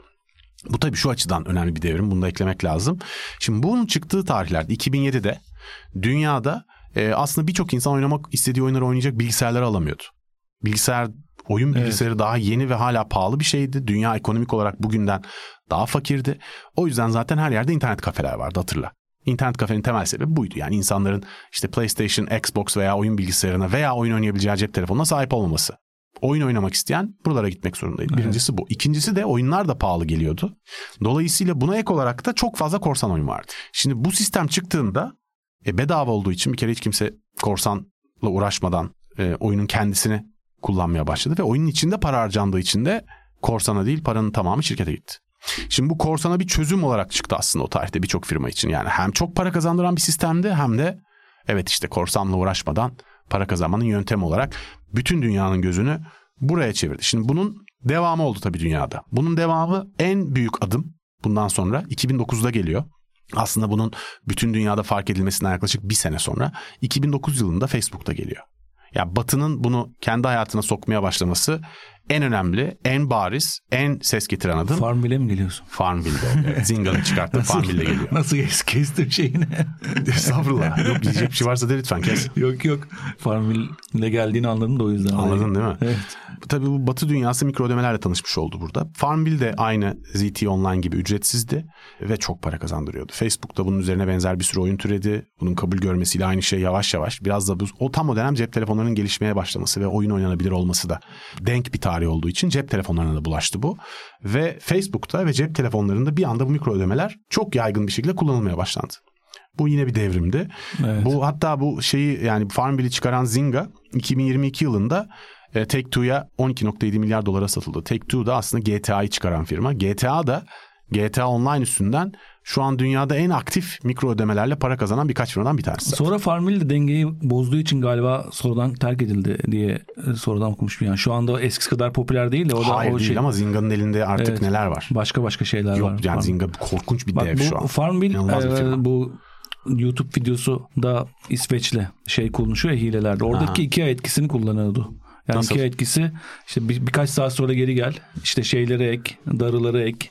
bu tabii şu açıdan önemli bir devrim. Bunu da eklemek lazım. Şimdi bunun çıktığı tarihlerde 2007'de dünyada e, aslında birçok insan oynamak istediği oyunları oynayacak bilgisayarları alamıyordu. Bilgisayar oyun Evet. bilgisayarı daha yeni ve hala pahalı bir şeydi. Dünya ekonomik olarak bugünden daha fakirdi. O yüzden zaten her yerde internet kafeler vardı hatırla. İnternet kafenin temel sebebi buydu. Yani insanların işte PlayStation, Xbox veya oyun bilgisayarına veya oyun oynayabileceği cep telefonuna sahip olmaması. Oyun oynamak isteyen buralara gitmek zorundaydı. Birincisi bu. İkincisi de oyunlar da pahalı geliyordu. Dolayısıyla buna ek olarak da çok fazla korsan oyun vardı. Şimdi bu sistem çıktığında e, bedava olduğu için bir kere hiç kimse korsanla uğraşmadan e, oyunun kendisini kullanmaya başladı ve oyunun içinde para harcandığı için de korsana değil paranın tamamı şirkete gitti. Şimdi bu korsana bir çözüm olarak çıktı aslında o tarihte birçok firma için. Yani hem çok para kazandıran bir sistemdi hem de evet işte korsanla uğraşmadan para kazanmanın yöntemi olarak bütün dünyanın gözünü buraya çevirdi. Şimdi bunun devamı oldu tabii dünyada. Bunun devamı en büyük adım bundan sonra 2009'da geliyor. Aslında bunun bütün dünyada fark edilmesinden yaklaşık bir sene sonra 2009 yılında Facebook'ta geliyor. Ya Batı'nın bunu kendi hayatına sokmaya başlaması en önemli, en bariz, en ses getiren adım Farmville'e mi geliyorsun? Farmville'de. Evet, Zinga'nın çıkarttığı Farmville'de geliyor. Nasıl kes, kestim şeyini? Estağfurullah. Yok diyecek bir şey varsa de lütfen kes. yok yok. Farmville'le geldiğini anladım da o yüzden. Anladın değil mi? Evet. Tabii bu batı dünyası mikro ödemelerle tanışmış oldu burada. Farmville de aynı ZT Online gibi ücretsizdi ve çok para kazandırıyordu. Facebook da bunun üzerine benzer bir sürü oyun türedi. Bunun kabul görmesiyle aynı şey yavaş yavaş. Biraz da bu, o tam o dönem cep telefonlarının gelişmeye başlaması ve oyun oynanabilir olması da denk bir tarih olduğu için cep telefonlarına da bulaştı bu. Ve Facebook'ta ve cep telefonlarında bir anda bu mikro ödemeler çok yaygın bir şekilde kullanılmaya başlandı. Bu yine bir devrimdi. Evet. Bu hatta bu şeyi yani Farmville'i çıkaran Zynga 2022 yılında e, Take-Two'ya 12.7 milyar dolara satıldı. Take-Two da aslında GTA'yı çıkaran firma. GTA da GTA Online üstünden şu an dünyada en aktif mikro ödemelerle para kazanan birkaç firmadan bir tanesi. Sonra Farmville de dengeyi bozduğu için galiba sonradan terk edildi diye e, sonradan okumuştum. Yani şu anda eskisi kadar popüler değil de o da Hayır o değil şey ama Zinga'nın elinde artık Evet. neler var. başka başka şeyler Yok var. yani Farm- Zynga korkunç bir Bak dev bu şu an. Farmville e, bu YouTube videosu da İsveçli şey konuşuyor ya hilelerde. Oradaki Ha. iki ay etkisini kullanıyordu. Yani Nasıl? iki etkisi işte bir, birkaç saat sonra geri gel. İşte şeyleri ek, darıları ek.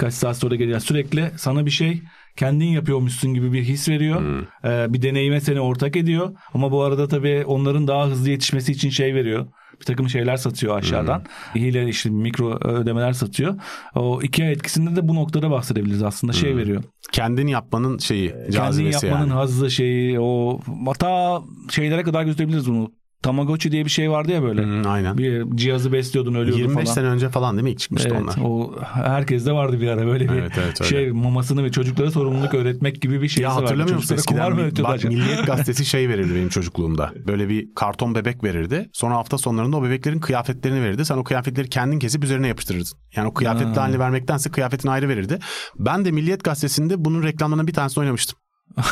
Birkaç saat sonra geri gel. Sürekli sana bir şey kendin yapıyormuşsun gibi bir his veriyor. Hmm. Ee, bir deneyime seni ortak ediyor. Ama bu arada tabii onların daha hızlı yetişmesi için şey veriyor. Bir takım şeyler satıyor aşağıdan. Hmm. Hile işte mikro ödemeler satıyor. O iki ay etkisinde de bu noktada bahsedebiliriz aslında. Şey veriyor. Kendin yapmanın şeyi Kendin cazibesi yapmanın yani. hazzı şeyi o hatta şeylere kadar gösterebiliriz bunu. Tamagotchi diye bir şey vardı ya böyle. Hı, aynen. Bir cihazı besliyordun ölüyordu 25 falan. sene önce falan değil mi ilk çıkmıştı Evet, onlar? o herkes de vardı bir ara böyle bir Evet, evet, öyle. şey mamasını ve çocuklara sorumluluk öğretmek gibi bir şey Ya vardı. hatırlamıyor musun eskiden mı bak acaba? Milliyet Gazetesi şey verirdi benim çocukluğumda. Böyle bir karton bebek verirdi. Sonra hafta sonlarında o bebeklerin kıyafetlerini verirdi. Sen o kıyafetleri kendin kesip üzerine yapıştırırdın. Yani o kıyafetli Ha. halini vermektense kıyafetini ayrı verirdi. Ben de Milliyet Gazetesi'nde bunun reklamlarından bir tanesini oynamıştım.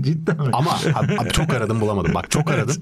Cidden mi? Ama abi, abi çok aradım bulamadım. Bak çok aradım.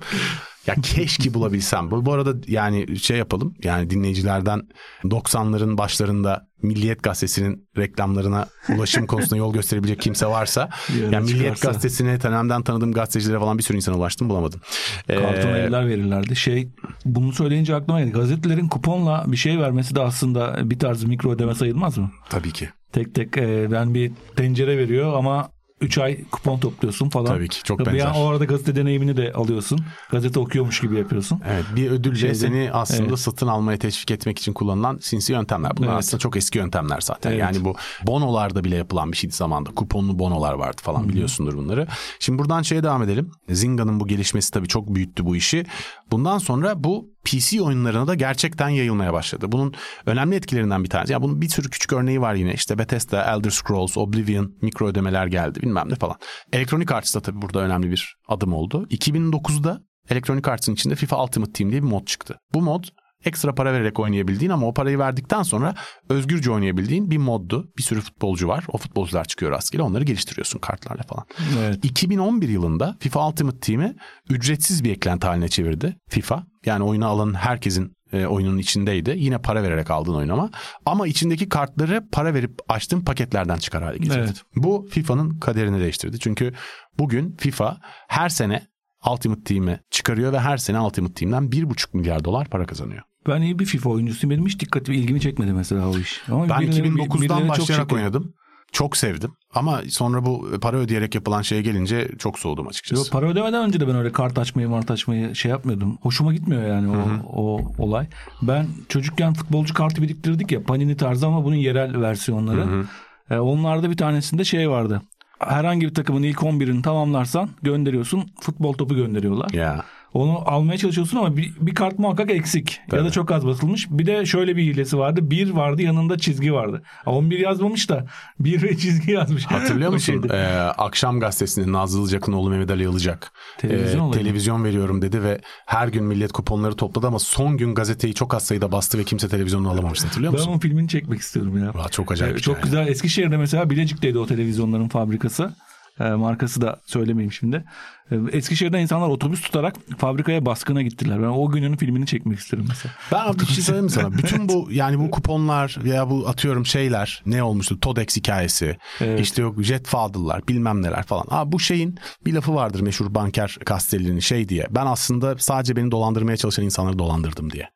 Ya keşke bulabilsem. Bu, bu arada yani şey yapalım. Yani dinleyicilerden 90'ların başlarında Milliyet Gazetesi'nin reklamlarına ulaşım konusunda yol gösterebilecek kimse varsa. Yani Milliyet çıkarsa. Gazetesi'ne tanımdan tanıdığım gazetecilere falan bir sürü insana ulaştım bulamadım. Ee, Karton evler verirlerdi. Şey bunu söyleyince aklıma geldi. Gazetelerin kuponla bir şey vermesi de aslında bir tarz mikro ödeme sayılmaz mı? tabii ki. Tek tek e, ben bir tencere veriyor ama 3 ay kupon topluyorsun falan. Tabii ki, çok bir benzer. an o arada gazete deneyimini de alıyorsun. Gazete okuyormuş gibi yapıyorsun. Evet bir ödülle Şeyde- seni aslında Evet. satın almaya teşvik etmek için kullanılan sinsi yöntemler. Bunlar Evet. aslında çok eski yöntemler zaten. Evet. Yani bu bonolarda bile yapılan bir şeydi zamanda. Kuponlu bonolar vardı falan biliyorsundur bunları. Şimdi buradan şeye devam edelim. Zinga'nın bu gelişmesi tabii çok büyüttü bu işi. Bundan sonra bu PC oyunlarına da gerçekten yayılmaya başladı. Bunun önemli etkilerinden bir tanesi. Ya bunun bir sürü küçük örneği var yine. İşte Bethesda, Elder Scrolls, Oblivion, mikro ödemeler geldi bilmem ne falan. Electronic Arts da tabii burada önemli bir adım oldu. 2009'da Electronic Arts'ın içinde FIFA Ultimate Team diye bir mod çıktı. Bu mod ekstra para vererek oynayabildiğin ama o parayı verdikten sonra özgürce oynayabildiğin bir moddu. Bir sürü futbolcu var. O futbolcular çıkıyor rastgele. Onları geliştiriyorsun kartlarla falan. Evet. 2011 yılında FIFA Ultimate Team'i ücretsiz bir eklenti haline çevirdi FIFA. Yani oyuna alan herkesin e, oyunun içindeydi. Yine para vererek aldığın oyun ama. Ama içindeki kartları para verip açtığın paketlerden çıkar hale getirdi. Evet. Bu FIFA'nın kaderini değiştirdi. Çünkü bugün FIFA her sene Ultimate Team'i çıkarıyor ve her sene Ultimate Team'den 1,5 milyar dolar para kazanıyor. Ben iyi bir FIFA oyuncusuyum. Benim hiç dikkatimi, ilgimi çekmedi mesela o iş. Ama Ben birileri- 2009'dan birileri çok başlayarak oynadım. Çok sevdim. Ama sonra bu para ödeyerek yapılan şeye gelince çok soğudum açıkçası. Yo, para ödemeden önce de ben öyle kart açmayı mart açmayı şey yapmıyordum. Hoşuma gitmiyor yani o, o olay. Ben çocukken futbolcu kartı biriktirdik ya Panini tarzı ama bunun yerel versiyonları. E, onlarda bir tanesinde şey vardı. Herhangi bir takımın ilk 11'ini tamamlarsan gönderiyorsun. Futbol topu gönderiyorlar. Ya. Onu almaya çalışıyorsun ama bir, bir kart muhakkak eksik. Ya da Tabii. çok az basılmış. Bir de şöyle bir hilesi vardı. Bir vardı yanında çizgi vardı. 11 yazmamış da bir ve çizgi yazmış. Hatırlıyor musun? Ee, akşam gazetesinde Nazlı Ilıcak'ın Mehmet Ali alacak. Televizyon olayı mı? televizyon veriyorum dedi ve her gün millet kuponları topladı ama son gün gazeteyi çok az sayıda bastı ve kimse televizyonunu alamamıştı. Hatırlıyor Ben musun? onun filmini çekmek istiyorum ya. Aa, çok acayip Ee, Çok güzel. Eskişehir'de mesela Bilecik'teydi o televizyonların fabrikası. Ee, markası da söylemeyeyim şimdi. Ee, Eskişehir'de insanlar otobüs tutarak fabrikaya baskına gittiler. Ben o günün filmini çekmek isterim mesela. Ben bir şey söyleyeyim mi sana? Bütün bu yani bu kuponlar veya bu atıyorum şeyler ne olmuştu? Todex hikayesi. Evet. İşte yok Jet Fadıl'lar bilmem neler falan. Aa, bu şeyin bir lafı vardır meşhur banker Castelli'nin şey diye. Ben aslında sadece beni dolandırmaya çalışan insanları dolandırdım diye.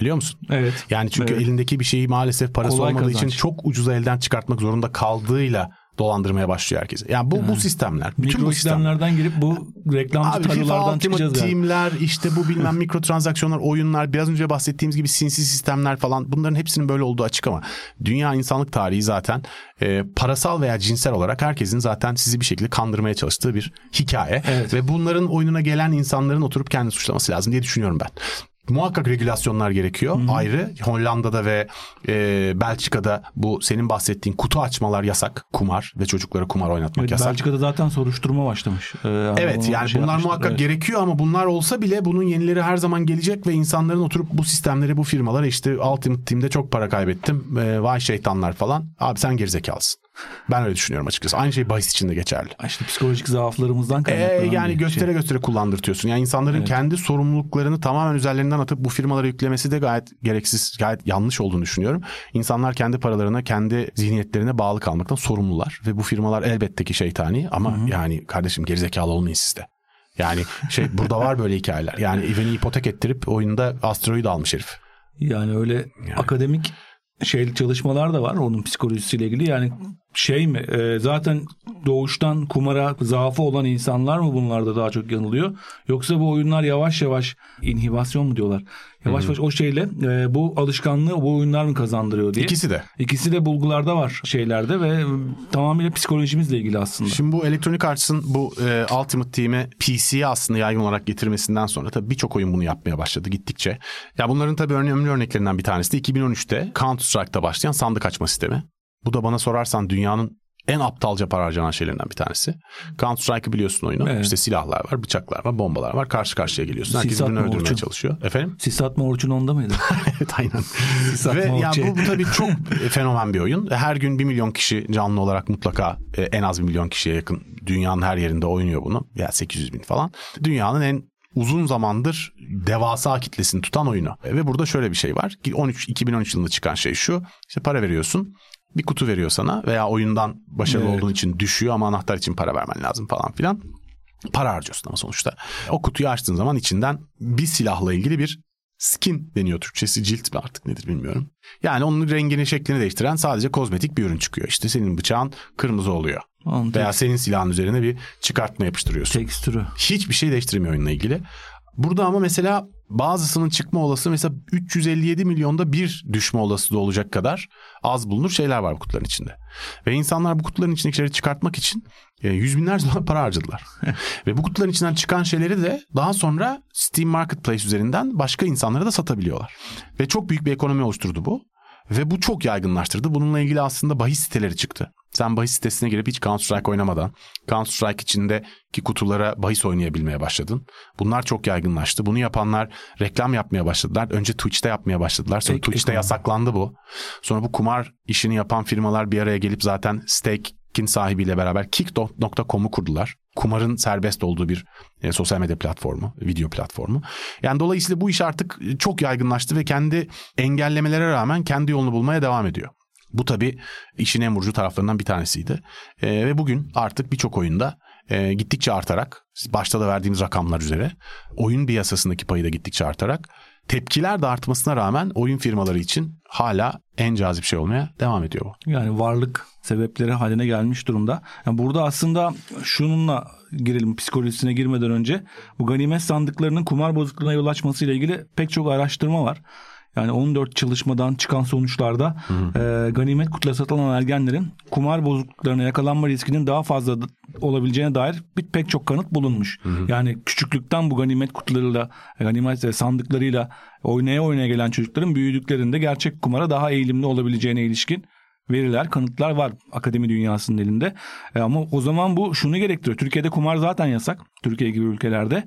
Biliyor musun? Evet. Yani çünkü Evet. elindeki bir şeyi maalesef parası Kolay olmadığı kazanç. için çok ucuza elden çıkartmak zorunda kaldığıyla dolandırmaya başlıyor herkese. Yani bu bu sistemler. Bütün Mikro bu sistemler. işlemlerden girip bu reklamcı Abi tarlalardan çıkacağız yani. Team'ler işte bu bilmem mikrotransaksyonlar, oyunlar biraz önce bahsettiğimiz gibi sinsi sistemler falan bunların hepsinin böyle olduğu açık ama dünya insanlık tarihi zaten e, parasal veya cinsel olarak herkesin zaten sizi bir şekilde kandırmaya çalıştığı bir hikaye. Evet. Ve bunların oyununa gelen insanların oturup kendini suçlaması lazım diye düşünüyorum ben. Muhakkak regülasyonlar gerekiyor. Hı-hı. Ayrı Hollanda'da ve e, Belçika'da bu senin bahsettiğin kutu açmalar yasak. Kumar ve çocuklara kumar oynatmak evet, yasak. Belçika'da zaten soruşturma başlamış. Ee, evet yani şey bunlar muhakkak evet. gerekiyor ama bunlar olsa bile bunun yenileri her zaman gelecek ve insanların oturup bu sistemleri bu firmalara işte Ultimate Team'de çok para kaybettim. E, vay şeytanlar falan. Abi sen gerizekalısın. Ben öyle düşünüyorum açıkçası. Aynı şey bahis için de geçerli. İşte psikolojik zaaflarımızdan kaynaklanan ee, Yani göstere şey. göstere kullandırtıyorsun. Yani insanların evet. kendi sorumluluklarını tamamen üzerlerinden atıp bu firmalara yüklemesi de gayet gereksiz, gayet yanlış olduğunu düşünüyorum. İnsanlar kendi paralarına, kendi zihniyetlerine bağlı kalmaktan sorumlular. Ve bu firmalar elbette ki şeytani ama Hı-hı. yani kardeşim gerizekalı olmayın siz de. Yani şey burada var böyle hikayeler. Yani Even'i ipotek ettirip oyunda asteroid almış herif. Yani öyle yani. akademik şey çalışmalar da var onun psikolojisiyle ilgili. Yani şey mi e, zaten doğuştan kumara zaafı olan insanlar mı bunlarda daha çok yanılıyor? Yoksa bu oyunlar yavaş yavaş inhibasyon mu diyorlar? Yavaş yavaş o şeyle e, bu alışkanlığı bu oyunlar mı kazandırıyor diye. İkisi de. İkisi de bulgularda var şeylerde ve tamamıyla psikolojimizle ilgili aslında. Şimdi bu Electronic Arts'ın bu e, Ultimate Team'i PC'ye aslında yaygın olarak getirmesinden sonra tabii birçok oyun bunu yapmaya başladı gittikçe. Ya bunların tabii önemli örneklerinden bir tanesi de 2013'te Counter Strike'da başlayan sandık açma sistemi. Bu da bana sorarsan dünyanın en aptalca para harcanan şeylerinden bir tanesi. Counter Strike'ı biliyorsun oyunu. Evet. İşte silahlar var, bıçaklar var, bombalar var. Karşı karşıya geliyorsun. Herkes birbirini öldürmeye çalışıyor. Efendim? Sis atma Orçun onda mıydı? evet aynen. Ve ya bu, bu tabii çok fenomen bir oyun. Her gün bir milyon kişi canlı olarak mutlaka e, en az bir milyon kişiye yakın dünyanın her yerinde oynuyor bunu. Ya yani 800 bin falan. Dünyanın en uzun zamandır devasa kitlesini tutan oyunu. Ve burada şöyle bir şey var. 13 2013 yılında çıkan şey şu. İşte para veriyorsun bir kutu veriyor sana veya oyundan başarılı evet. olduğun için düşüyor ama anahtar için para vermen lazım falan filan. Para harcıyorsun ama sonuçta. O kutuyu açtığın zaman içinden bir silahla ilgili bir skin deniyor Türkçesi cilt mi artık nedir bilmiyorum. Yani onun rengini şeklini değiştiren sadece kozmetik bir ürün çıkıyor. İşte senin bıçağın kırmızı oluyor. Anladım. Veya senin silahın üzerine bir çıkartma yapıştırıyorsun. Tekstürü. Hiçbir şey değiştirmiyor oyunla ilgili. Burada ama mesela bazısının çıkma olası mesela 357 milyonda bir düşme olası da olacak kadar az bulunur şeyler var bu kutuların içinde. Ve insanlar bu kutuların içindekileri çıkartmak için e, yüz binlerce dolar para harcadılar. Ve bu kutuların içinden çıkan şeyleri de daha sonra Steam Marketplace üzerinden başka insanlara da satabiliyorlar. Ve çok büyük bir ekonomi oluşturdu bu. Ve bu çok yaygınlaştırdı. Bununla ilgili aslında bahis siteleri çıktı. Sen bahis sitesine girip hiç Counter Strike oynamadan Counter Strike içindeki kutulara bahis oynayabilmeye başladın. Bunlar çok yaygınlaştı. Bunu yapanlar reklam yapmaya başladılar. Önce Twitch'te yapmaya başladılar. Sonra Peki, Twitch'te yasaklandı bu. Sonra bu kumar işini yapan firmalar bir araya gelip zaten Stake'in sahibiyle beraber Kick.com'u kurdular. Kumarın serbest olduğu bir e, sosyal medya platformu, video platformu. Yani dolayısıyla bu iş artık çok yaygınlaştı ve kendi engellemelere rağmen kendi yolunu bulmaya devam ediyor. Bu tabii işin en vurucu taraflarından bir tanesiydi. E, ve bugün artık birçok oyunda e, gittikçe artarak, başta da verdiğimiz rakamlar üzere, oyun piyasasındaki payı da gittikçe artarak, tepkiler de artmasına rağmen oyun firmaları için hala en cazip şey olmaya devam ediyor bu. Yani varlık sebepleri haline gelmiş durumda. Yani burada aslında şununla girelim psikolojisine girmeden önce bu ganimet sandıklarının kumar bozukluğuna yol açmasıyla ilgili pek çok araştırma var. Yani 14 çalışmadan çıkan sonuçlarda hı hı. E, ganimet kutuları satılan ergenlerin kumar bozukluklarına yakalanma riskinin daha fazla olabileceğine dair bir pek çok kanıt bulunmuş. Hı hı. Yani küçüklükten bu ganimet kutularıyla, ganimet sandıklarıyla oynaya oynaya gelen çocukların büyüdüklerinde gerçek kumara daha eğilimli olabileceğine ilişkin veriler, kanıtlar var akademi dünyasının elinde. E, ama o zaman bu şunu gerektiriyor. Türkiye'de kumar zaten yasak. Türkiye gibi ülkelerde.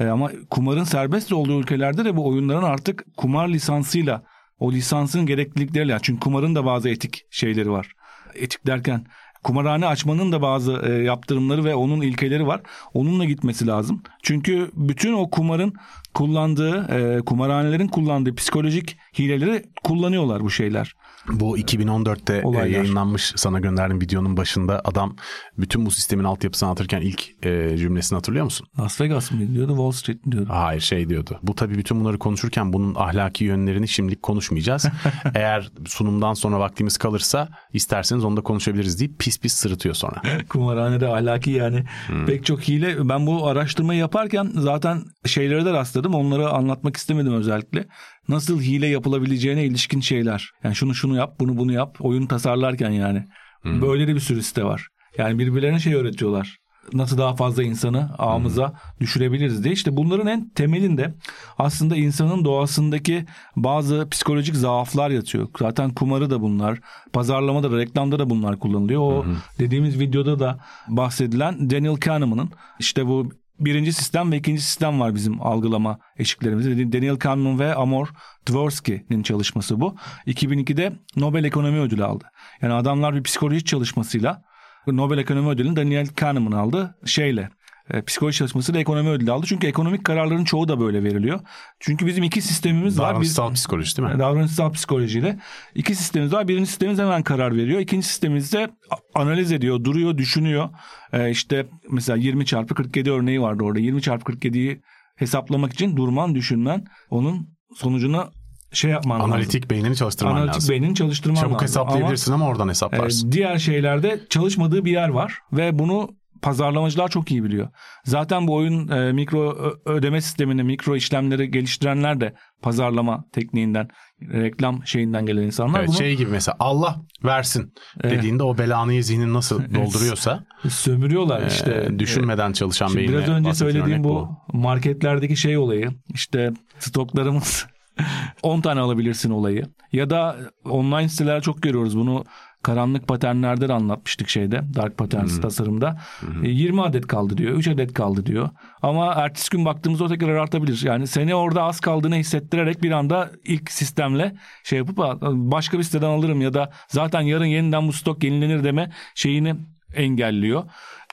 E, ama kumarın serbest olduğu ülkelerde de bu oyunların artık kumar lisansıyla o lisansın gereklilikleriyle. Çünkü kumarın da bazı etik şeyleri var. Etik derken kumarhane açmanın da bazı e, yaptırımları ve onun ilkeleri var. Onunla gitmesi lazım. Çünkü bütün o kumarın kullandığı, e, kumarhanelerin kullandığı psikolojik hileleri kullanıyorlar bu şeyler. Bu 2014'te e, Olaylar. yayınlanmış sana gönderdiğim videonun başında adam bütün bu sistemin altyapısını anlatırken ilk e, cümlesini hatırlıyor musun? Las Vegas mı diyordu Wall Street mi diyordu? Hayır şey diyordu. Bu tabii bütün bunları konuşurken bunun ahlaki yönlerini şimdilik konuşmayacağız. Eğer sunumdan sonra vaktimiz kalırsa isterseniz onu da konuşabiliriz deyip pis pis sırıtıyor sonra. Kumarhanede ahlaki yani hmm. pek çok hile. Ben bu araştırmayı yaparken zaten şeylere de rastladım. Onları anlatmak istemedim özellikle nasıl hile yapılabileceğine ilişkin şeyler. Yani şunu şunu yap, bunu bunu yap. Oyun tasarlarken yani. Hmm. Böyle de bir sürü site var. Yani birbirlerine şey öğretiyorlar. nasıl daha fazla insanı ağımıza düşürebiliriz diye. İşte bunların en temelinde aslında insanın doğasındaki bazı psikolojik zaaflar yatıyor. Zaten kumarı da bunlar, pazarlamada da, reklamda da bunlar kullanılıyor. O dediğimiz videoda da bahsedilen Daniel Kahneman'ın işte bu birinci sistem ve ikinci sistem var bizim algılama eşiklerimizde. Daniel Kahneman ve Amor Dvorsky'nin çalışması bu. 2002'de Nobel Ekonomi Ödülü aldı. Yani adamlar bir psikoloji çalışmasıyla Nobel Ekonomi Ödülünü Daniel Kahneman aldı şeyle e, psikoloji çalışmasıyla ekonomi ödülü aldı. Çünkü ekonomik kararların çoğu da böyle veriliyor. Çünkü bizim iki sistemimiz var. Davranışsal psikoloji değil mi? Davranışsal psikolojiyle. iki sistemimiz var. Birinci sistemimiz hemen karar veriyor. İkinci sistemimiz de analiz ediyor, duruyor, düşünüyor. Ee, işte mesela 20 çarpı 47 örneği vardı orada. 20 çarpı 47'yi hesaplamak için durman, düşünmen, onun sonucunu şey yapman Analitik lazım. beynini çalıştırman Analitik lazım. beynini çalıştırman Çabuk lazım. hesaplayabilirsin ama, oradan Ama, hesaplarsın. e, diğer şeylerde çalışmadığı bir yer var ve bunu pazarlamacılar çok iyi biliyor. Zaten bu oyun e, mikro ödeme sistemini, mikro işlemleri geliştirenler de pazarlama tekniğinden, reklam şeyinden gelen insanlar. Evet, Bunu şey gibi mesela Allah versin dediğinde o belanıyı zihnin nasıl dolduruyorsa sömürüyorlar e, işte. düşünmeden çalışan beyinle biraz önce söylediğim örnek bu marketlerdeki şey olayı işte stoklarımız 10 tane alabilirsin olayı ya da online siteler çok görüyoruz bunu karanlık paternlerde de anlatmıştık şeyde Dark Patterns tasarımda. E, 20 adet kaldı diyor 3 adet kaldı diyor. Ama ertesi gün baktığımızda o tekrar artabilir. Yani seni orada az kaldığını hissettirerek bir anda ilk sistemle şey yapıp "Aa, başka bir siteden alırım ya da zaten yarın yeniden bu stok yenilenir deme şeyini engelliyor.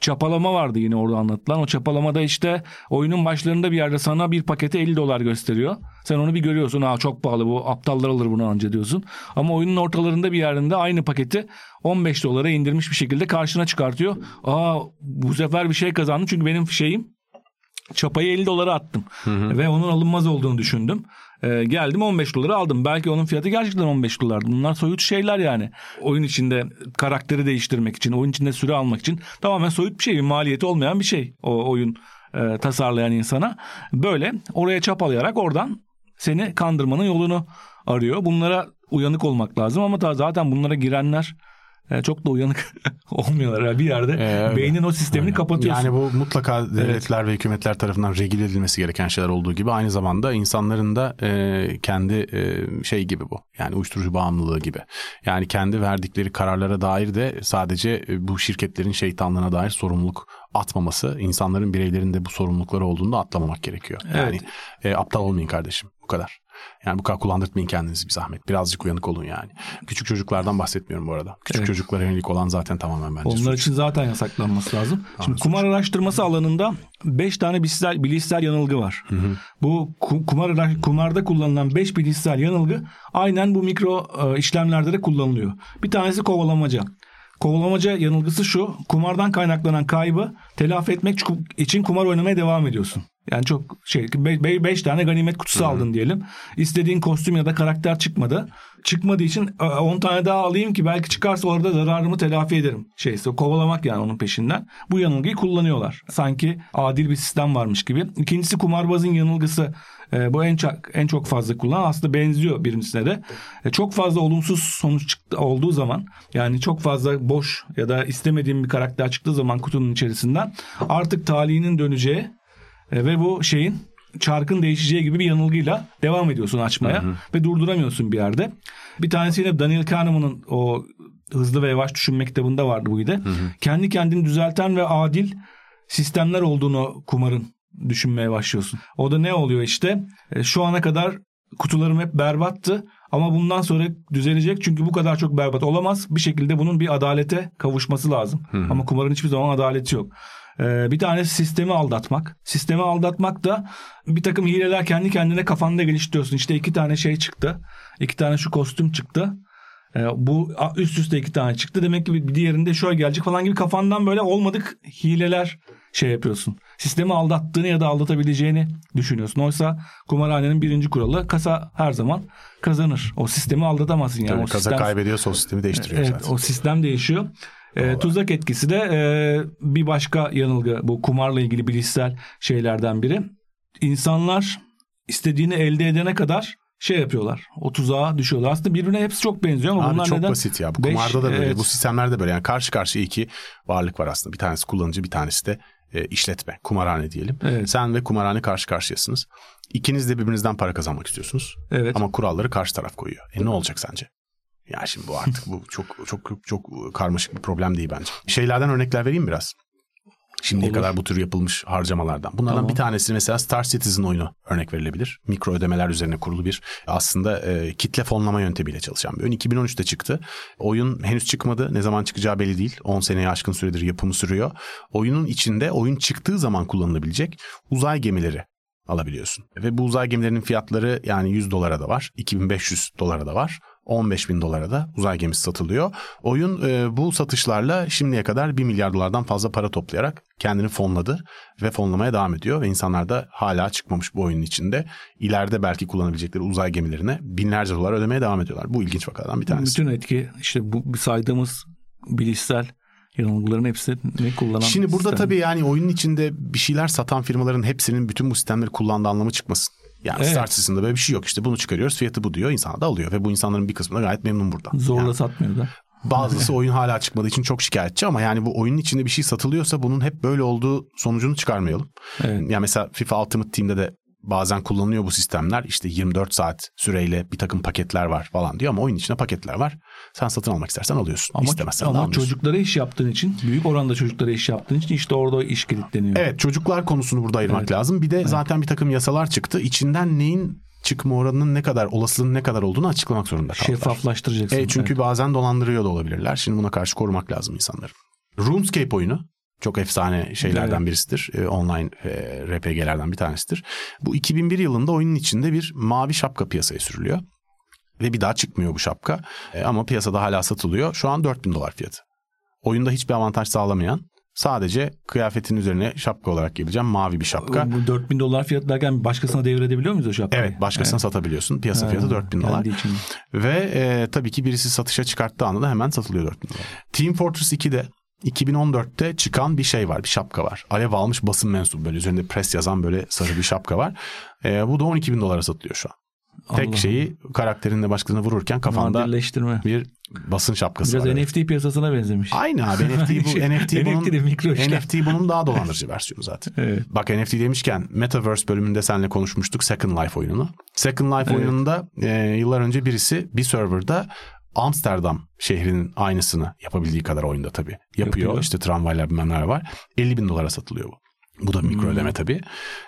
Çapalama vardı yine orada anlatılan. O çapalamada işte oyunun başlarında bir yerde sana bir paketi 50 dolar gösteriyor. Sen onu bir görüyorsun. Aa çok pahalı bu aptallar alır bunu anca diyorsun. Ama oyunun ortalarında bir yerinde aynı paketi 15 dolara indirmiş bir şekilde karşına çıkartıyor. Aa bu sefer bir şey kazandım çünkü benim şeyim çapayı 50 dolara attım. Ve onun alınmaz olduğunu düşündüm. Ee, geldim 15 dolara aldım. Belki onun fiyatı gerçekten 15 dolardı. Bunlar soyut şeyler yani. Oyun içinde karakteri değiştirmek için, oyun içinde süre almak için tamamen soyut bir şey. Bir maliyeti olmayan bir şey o oyun e, tasarlayan insana. Böyle oraya çapalayarak oradan seni kandırmanın yolunu arıyor. Bunlara uyanık olmak lazım ama ta zaten bunlara girenler e, çok da uyanık olmuyorlar. Bir yerde Ee, beynin o sistemini Aynen. kapatıyorsun. Yani bu mutlaka devletler ve hükümetler tarafından regüle edilmesi gereken şeyler olduğu gibi aynı zamanda insanların da e, kendi e, şey gibi bu. Yani uyuşturucu bağımlılığı gibi. Yani kendi verdikleri kararlara dair de sadece e, bu şirketlerin şeytanlığına dair sorumluluk atmaması, insanların bireylerin de bu sorumlulukları olduğunu da atlamamak gerekiyor. Yani e, aptal olmayın kardeşim. Bu kadar. Yani bu kadar kullandırtmayın kendinizi bir zahmet. Birazcık uyanık olun yani. Küçük çocuklardan bahsetmiyorum bu arada. Küçük Evet. çocuklara yönelik olan zaten tamamen bence Onlar suç. için zaten yasaklanması lazım. Şimdi kumar araştırması alanında 5 tane bilişsel, bilişsel yanılgı var. Bu ku- kumar ara- kumarda kullanılan 5 bilişsel yanılgı aynen bu mikro e, işlemlerde de kullanılıyor. Bir tanesi kovalamaca. Kovalamaca yanılgısı şu. Kumardan kaynaklanan kaybı telafi etmek için kumar oynamaya devam ediyorsun. Yani çok şey 5 tane ganimet kutusu aldın diyelim. İstediğin kostüm ya da karakter çıkmadı. Çıkmadığı için 10 tane daha alayım ki belki çıkarsa orada zararımı telafi ederim. Şeyse kovalamak yani onun peşinden. Bu yanılgıyı kullanıyorlar. Sanki adil bir sistem varmış gibi. İkincisi kumarbazın yanılgısı. E, bu en çok en çok fazla kullanılan aslında benziyor birincisine de. E, çok fazla olumsuz sonuç çıktı olduğu zaman yani çok fazla boş ya da istemediğim bir karakter çıktığı zaman kutunun içerisinden artık talihinin döneceği e, ve bu şeyin çarkın değişeceği gibi bir yanılgıyla devam ediyorsun açmaya ve durduramıyorsun bir yerde. Bir tanesi yine Daniel Kahneman'ın o Hızlı ve Yavaş Düşünme kitabında vardı bu ide. Kendi kendini düzelten ve adil sistemler olduğunu kumarın düşünmeye başlıyorsun. O da ne oluyor işte? E, şu ana kadar kutularım hep berbattı ama bundan sonra düzelecek çünkü bu kadar çok berbat olamaz. Bir şekilde bunun bir adalete kavuşması lazım. Ama kumarın hiçbir zaman adaleti yok. Ee, bir tane sistemi aldatmak. Sistemi aldatmak da bir takım hileler kendi kendine kafanda geliştiriyorsun. İşte iki tane şey çıktı. iki tane şu kostüm çıktı. Ee, bu üst üste iki tane çıktı. Demek ki bir diğerinde şöyle gelecek falan gibi kafandan böyle olmadık hileler şey yapıyorsun. Sistemi aldattığını ya da aldatabileceğini düşünüyorsun. Oysa kumarhanenin birinci kuralı kasa her zaman kazanır. O sistemi aldatamazsın yani. Tabii o kasa sistem... kaybediyorsa o sistemi değiştiriyor Evet zaten. o sistem değişiyor. E, tuzak etkisi de e, bir başka yanılgı bu kumarla ilgili bilişsel şeylerden biri. İnsanlar istediğini elde edene kadar şey yapıyorlar. O tuzağa düşüyorlar. Aslında birbirine hepsi çok benziyor ama Abi bunlar çok neden? basit ya. Bu Beş- kumarda da böyle, evet. bu sistemlerde böyle. Yani karşı karşıya iki varlık var aslında. Bir tanesi kullanıcı, bir tanesi de e, işletme, kumarhane diyelim. Evet. Sen ve kumarhane karşı karşıyasınız. İkiniz de birbirinizden para kazanmak istiyorsunuz. Evet. Ama kuralları karşı taraf koyuyor. E ne olacak sence? Ya şimdi bu artık bu çok çok çok çok karmaşık bir problem değil bence. Şeylerden örnekler vereyim biraz. Şimdiye Olur. kadar bu tür yapılmış harcamalardan. Bunlardan Tamam. bir tanesi mesela Star Citizen oyunu örnek verilebilir. Mikro ödemeler üzerine kurulu bir aslında e, kitle fonlama yöntemiyle çalışan bir oyun. 2013'te çıktı. Oyun henüz çıkmadı. Ne zaman çıkacağı belli değil. 10 seneye aşkın süredir yapımı sürüyor. Oyunun içinde oyun çıktığı zaman kullanılabilecek uzay gemileri alabiliyorsun. Ve bu uzay gemilerinin fiyatları yani 100 dolara da var, 2500 dolara da var. 15 bin dolara da uzay gemisi satılıyor. Oyun e, bu satışlarla şimdiye kadar 1 milyar dolardan fazla para toplayarak kendini fonladı ve fonlamaya devam ediyor. Ve insanlar da hala çıkmamış bu oyunun içinde ileride belki kullanabilecekleri uzay gemilerine binlerce dolar ödemeye devam ediyorlar. Bu ilginç vakalardan bir tanesi. Bütün etki işte bu saydığımız bilişsel yanılgıların hepsini kullanan Şimdi burada sistem. tabii yani oyunun içinde bir şeyler satan firmaların hepsinin bütün bu sistemleri kullandığı anlamı çıkmasın. Yani Evet. Star Citizen'da böyle bir şey yok işte bunu çıkarıyoruz fiyatı bu diyor insanlar da alıyor ve bu insanların bir kısmı da gayet memnun buradan. zorla Yani satmıyor da. bazısı oyun hala çıkmadığı için çok şikayetçi ama yani bu oyunun içinde bir şey satılıyorsa bunun hep böyle olduğu sonucunu çıkarmayalım. Evet. Ya mesela FIFA Ultimate Team'de de bazen kullanılıyor bu sistemler. İşte 24 saat süreyle bir takım paketler var falan diyor ama oyun içinde paketler var. Sen satın almak istersen alıyorsun. Ama, İstemezsen ama çocuklara iş yaptığın için büyük oranda çocuklara iş yaptığın için işte orada iş kilitleniyor. Evet çocuklar konusunu burada ayırmak Evet. lazım. Bir de zaten bir takım yasalar çıktı. İçinden neyin çıkma oranının ne kadar olasılığının ne kadar olduğunu açıklamak zorunda kaldılar. Şeffaflaştıracaksın. Evet, çünkü Evet. bazen dolandırıyor da olabilirler. Şimdi buna karşı korumak lazım insanları. RuneScape oyunu çok efsane şeylerden Evet. birisidir. Ee, online e, RPG'lerden bir tanesidir. Bu 2001 yılında oyunun içinde bir mavi şapka piyasaya sürülüyor. Ve bir daha çıkmıyor bu şapka. E, ama piyasada hala satılıyor. Şu an 4000 dolar fiyatı. Oyunda hiçbir avantaj sağlamayan sadece kıyafetin üzerine şapka olarak gelebilen mavi bir şapka. Bu 4000 dolar fiyat derken başkasına devredebiliyor muyuz o şapkayı? Evet başkasına satabiliyorsun. Piyasa Ha, fiyatı 4000 dolar. için. Ve e, tabii ki birisi satışa çıkarttığı anda da hemen satılıyor 4000 dolar. Team Fortress 2'de 2014'te çıkan bir şey var, bir şapka var. Alev almış basın mensubu böyle üzerinde pres yazan böyle sarı bir şapka var. E, bu da 12 bin dolara satılıyor şu an. Tek Allah. şeyi karakterinle başkasına vururken kafanda bir basın şapkası Biraz var. evet. NFT piyasasına benzemiş. Aynı abi NFT bu Şey, NFT bunun NFT de mikro işler. NFT bunun daha dolandırıcı versiyonu zaten. Evet. Bak NFT demişken Metaverse bölümünde seninle konuşmuştuk Second Life oyununu. Second Life Evet. oyununda e, yıllar önce birisi bir serverda Amsterdam şehrinin aynısını yapabildiği kadar oyunda tabii yapıyor. Yapıyor. İşte tramvaylar bilmem neler var. 50 bin dolara satılıyor bu. Bu da mikro Hmm. ödeme tabii.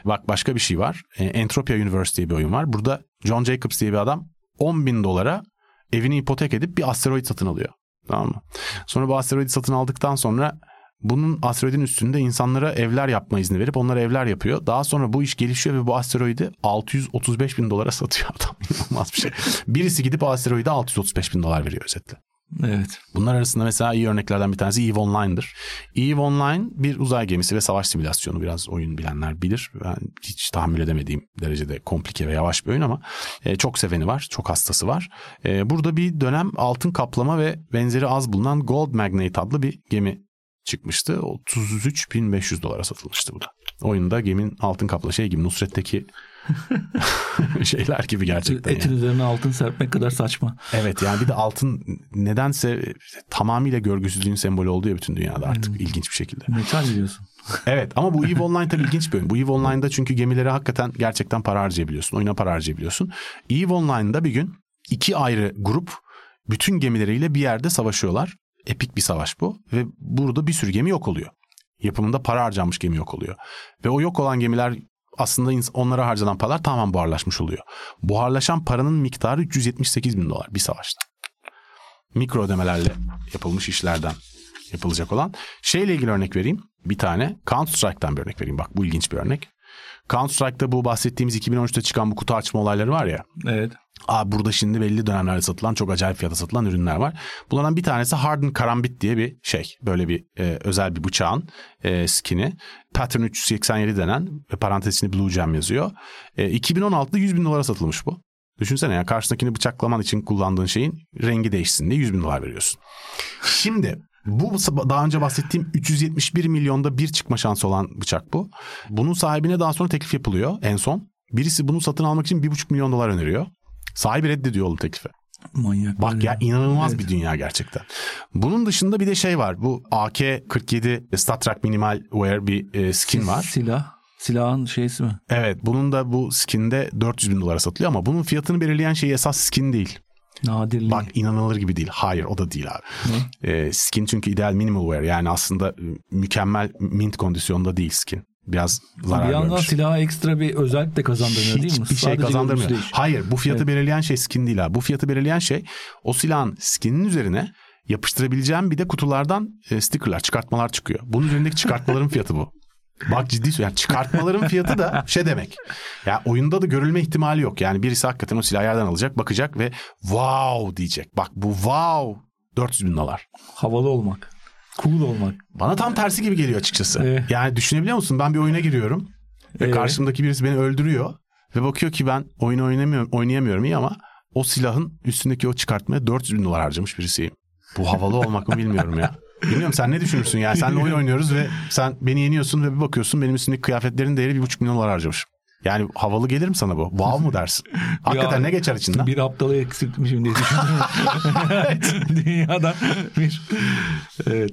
Bak başka bir şey var. E, Entropia Universe diye bir oyun var. Burada John Jacobs diye bir adam 10 bin dolara evini ipotek edip bir asteroid satın alıyor. Tamam mı? Sonra bu asteroidi satın aldıktan sonra bunun asteroidin üstünde insanlara evler yapma izni verip onlara evler yapıyor. Daha sonra bu iş gelişiyor ve bu asteroidi 635 bin dolara satıyor adam. İnanılmaz bir şey. Birisi gidip asteroide 635 bin dolar veriyor özetle. Evet. Bunlar arasında mesela iyi örneklerden bir tanesi EVE Online'dır. EVE Online bir uzay gemisi ve savaş simülasyonu biraz oyun bilenler bilir. Ben hiç tahammül edemediğim derecede komplike ve yavaş bir oyun ama e, çok seveni var, çok hastası var. E, burada bir dönem altın kaplama ve benzeri az bulunan Gold Magnate adlı bir gemi çıkmıştı. 33.500 dolara satılmıştı bu da. Oyunda geminin altın kaplı şey gibi Nusret'teki şeyler gibi gerçekten. Etin yani. üzerine altın serpmek kadar saçma. Evet yani bir de altın nedense tamamıyla görgüsüzlüğün sembolü oldu ya bütün dünyada artık ilginç bir şekilde. Metal diyorsun. Evet ama bu EVE Online tabii ilginç bir oyun. Bu EVE Online'da çünkü gemilere hakikaten gerçekten para harcayabiliyorsun. Oyuna para harcayabiliyorsun. EVE Online'da bir gün iki ayrı grup bütün gemileriyle bir yerde savaşıyorlar. Epik bir savaş bu ve burada bir sürü gemi yok oluyor. Yapımında para harcanmış gemi yok oluyor. Ve o yok olan gemiler aslında onlara harcanan paralar tamamen buharlaşmış oluyor. Buharlaşan paranın miktarı 378 bin dolar bir savaşta. Mikro ödemelerle yapılmış işlerden yapılacak olan. Şeyle ilgili örnek vereyim. Bir tane Counter Strike'tan bir örnek vereyim. Bak bu ilginç bir örnek. Counter Strike'da bu bahsettiğimiz 2013'te çıkan bu kutu açma olayları var ya. Evet. Aa, burada şimdi belli dönemlerde satılan çok acayip fiyata satılan ürünler var. Bunlardan bir tanesi Hardened Karambit diye bir şey. Böyle bir e, özel bir bıçağın e, skini. Pattern 387 denen ve parantez içinde Blue Gem yazıyor. E, 2016'da 100 bin dolara satılmış bu. Düşünsene ya karşındakini bıçaklaman için kullandığın şeyin rengi değişsin diye 100 bin dolar veriyorsun. Şimdi bu daha önce bahsettiğim 371 milyonda bir çıkma şansı olan bıçak bu. Bunun sahibine daha sonra teklif yapılıyor en son. Birisi bunu satın almak için 1,5 milyon dolar öneriyor. Sahibi reddediyor oğlum teklifi. Manyak. Bak ya inanılmaz Evet. bir dünya gerçekten. Bunun dışında bir de şey var. Bu AK-47 Star Trek Minimal Wear bir e, skin var. Silah. Silahın şeysi mi? Evet bunun da bu skinde 400 bin dolara satılıyor ama bunun fiyatını belirleyen şey esas skin değil. Nadirliği. Bak inanılır gibi değil. Hayır o da değil abi. Ne? E, skin çünkü ideal minimal wear yani aslında e, mükemmel mint kondisyonda değil skin. Biraz zarar bir yandan görmüş. silaha ekstra bir özellik de kazandırıyor değil mi? Hiçbir şey kazandırmıyor. değil. Hayır bu fiyatı Evet. belirleyen şey skin değil abi. Bu fiyatı belirleyen şey o silahın skininin üzerine yapıştırabileceğim bir de kutulardan e, stickerlar, çıkartmalar çıkıyor. Bunun üzerindeki çıkartmaların fiyatı bu. Bak ciddi söylüyorum. Yani çıkartmaların fiyatı da şey demek. Ya oyunda da görülme ihtimali yok. Yani birisi hakikaten o silahı yerden alacak, bakacak ve wow diyecek. Bak bu wow 400 bin dolar. Havalı olmak. Cool olmak. Bana tam tersi gibi geliyor açıkçası. Evet. Yani düşünebiliyor musun? Ben bir oyuna giriyorum ve Evet. karşımdaki birisi beni öldürüyor ve bakıyor ki ben oyunu oynamıyorum, oynayamıyorum iyi ama o silahın üstündeki o çıkartmaya 400 bin dolar harcamış birisiyim. Bu havalı olmak mı bilmiyorum ya. Bilmiyorum sen ne düşünürsün yani senle oyun oynuyoruz ve sen beni yeniyorsun ve bir bakıyorsun benim üstündeki kıyafetlerin değeri bir buçuk milyon dolar harcamış. Yani havalı gelir mi sana bu? Wow mu dersin? Hakikaten Ya, ne geçer içinden? Bir aptalı eksiltmişim diye düşündüm. Dünyadan bir. Evet.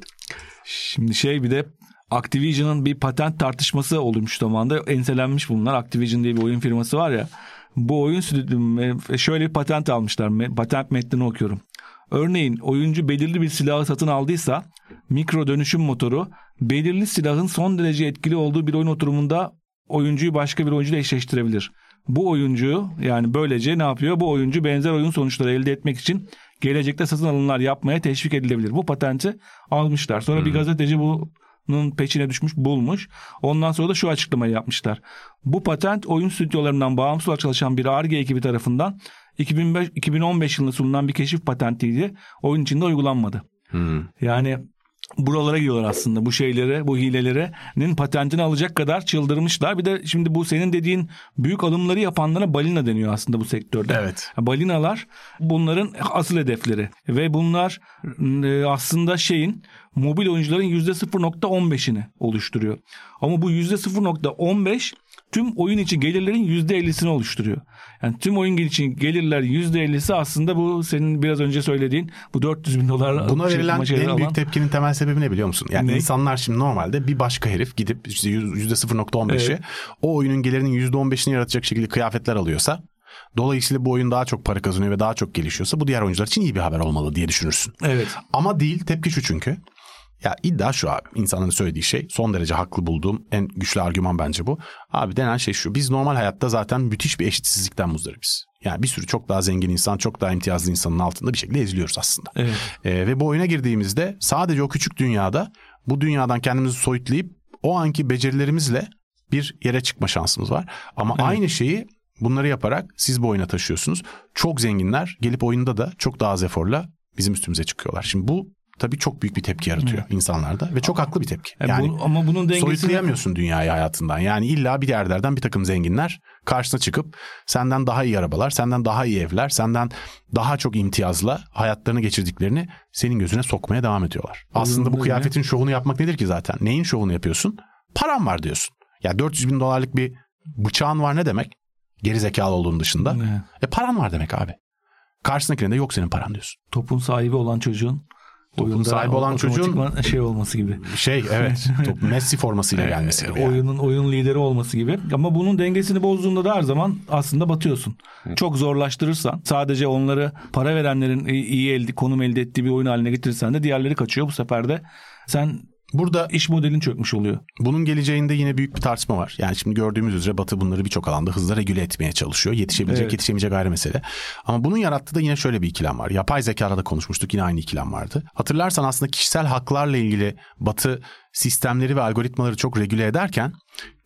Şimdi şey bir de Activision'ın bir patent tartışması olmuş zamanda enselenmiş bunlar. Activision diye bir oyun firması var ya. Bu oyun şöyle bir patent almışlar. Patent metnini okuyorum. Örneğin oyuncu belirli bir silahı satın aldıysa mikro dönüşüm motoru belirli silahın son derece etkili olduğu bir oyun oturumunda oyuncuyu başka bir oyuncuyla eşleştirebilir. Bu oyuncu yani böylece ne yapıyor? Bu oyuncu benzer oyun sonuçları elde etmek için gelecekte satın alımlar yapmaya teşvik edilebilir. Bu patenti almışlar. Sonra bir gazeteci bunun peçine düşmüş bulmuş. Ondan sonra da şu açıklamayı yapmışlar. Bu patent oyun stüdyolarından bağımsız olarak çalışan bir ARGE ekibi tarafından 2005, 2015 yılında sunulan bir keşif patentiydi. Oyun içinde uygulanmadı. Hmm. Yani buralara gidiyorlar aslında bu şeylere, bu hilelerinin patentini alacak kadar çıldırmışlar. Bir de şimdi bu senin dediğin büyük alımları yapanlara balina deniyor aslında bu sektörde. Evet. Balinalar bunların asıl hedefleri ve bunlar e, aslında şeyin mobil oyuncuların %0.15'ini oluşturuyor. Ama bu %0.15 tüm oyun içi gelirlerin %50'sini oluşturuyor. Yani tüm oyun için gelirler %50'si aslında bu senin biraz önce söylediğin bu 400 bin dolar Buna şey, verilen en büyük alan- tepkinin temel sebebi ne biliyor musun? Yani Ne? insanlar şimdi normalde bir başka herif gidip işte yüzde 0.15'i Evet. o oyunun gelirinin %15'ini yaratacak şekilde kıyafetler alıyorsa dolayısıyla bu oyun daha çok para kazanıyor ve daha çok gelişiyorsa bu diğer oyuncular için iyi bir haber olmalı diye düşünürsün. Evet. Ama değil tepki şu çünkü. Ya iddia şu abi insanların söylediği şey son derece haklı bulduğum en güçlü argüman bence bu. Abi denen şey şu biz normal hayatta zaten müthiş bir eşitsizlikten muzdaribiz. Yani bir sürü çok daha zengin insan çok daha imtiyazlı insanın altında bir şekilde eziliyoruz aslında. Evet. Ee, ve bu oyuna girdiğimizde sadece o küçük dünyada bu dünyadan kendimizi soyutlayıp o anki becerilerimizle bir yere çıkma şansımız var. Ama aynı şeyi bunları yaparak siz bu oyuna taşıyorsunuz. Çok zenginler gelip oyunda da çok daha az eforla bizim üstümüze çıkıyorlar. Şimdi bu tabii çok büyük bir tepki yaratıyor insanlarda ve çok haklı bir tepki. Yani Yani bu- ama bunun dengesini soyutlayamıyorsun dünyayı hayatından. Yani illa bir yerlerden bir takım zenginler karşısına çıkıp senden daha iyi arabalar, senden daha iyi evler, senden daha çok imtiyazla hayatlarını geçirdiklerini senin gözüne sokmaya devam ediyorlar. Aslında bu kıyafetin şovunu yapmak nedir ki zaten? Neyin şovunu yapıyorsun? Param var diyorsun. Ya 400 bin dolarlık bir bıçağın var ne demek? Geri zekalı olduğun dışında. Ne? E paran var demek abi. Karşısındakine de yok senin paran diyorsun. topun sahibi olan çocuğun Topun oyunda sahibi olan çocuğun- şey olması gibi. Şey evet top Messi formasıyla gelmesi gibi. yani. oyunun oyun lideri olması gibi. Ama bunun dengesini bozduğunda da her zaman aslında batıyorsun. Çok zorlaştırırsan sadece onları para verenlerin iyi elde konum elde ettiği bir oyun haline getirirsen de diğerleri kaçıyor. Bu sefer de sen Burada iş modelin çökmüş oluyor. Bunun geleceğinde yine büyük bir tartışma var. Yani şimdi gördüğümüz üzere Batı bunları birçok alanda hızla regüle etmeye çalışıyor. Yetişebilecek Evet. yetişemeyecek ayrı mesele. Ama bunun yarattığı da yine şöyle bir ikilem var. Yapay zekada da konuşmuştuk yine aynı ikilem vardı. Hatırlarsan aslında kişisel haklarla ilgili Batı sistemleri ve algoritmaları çok regüle ederken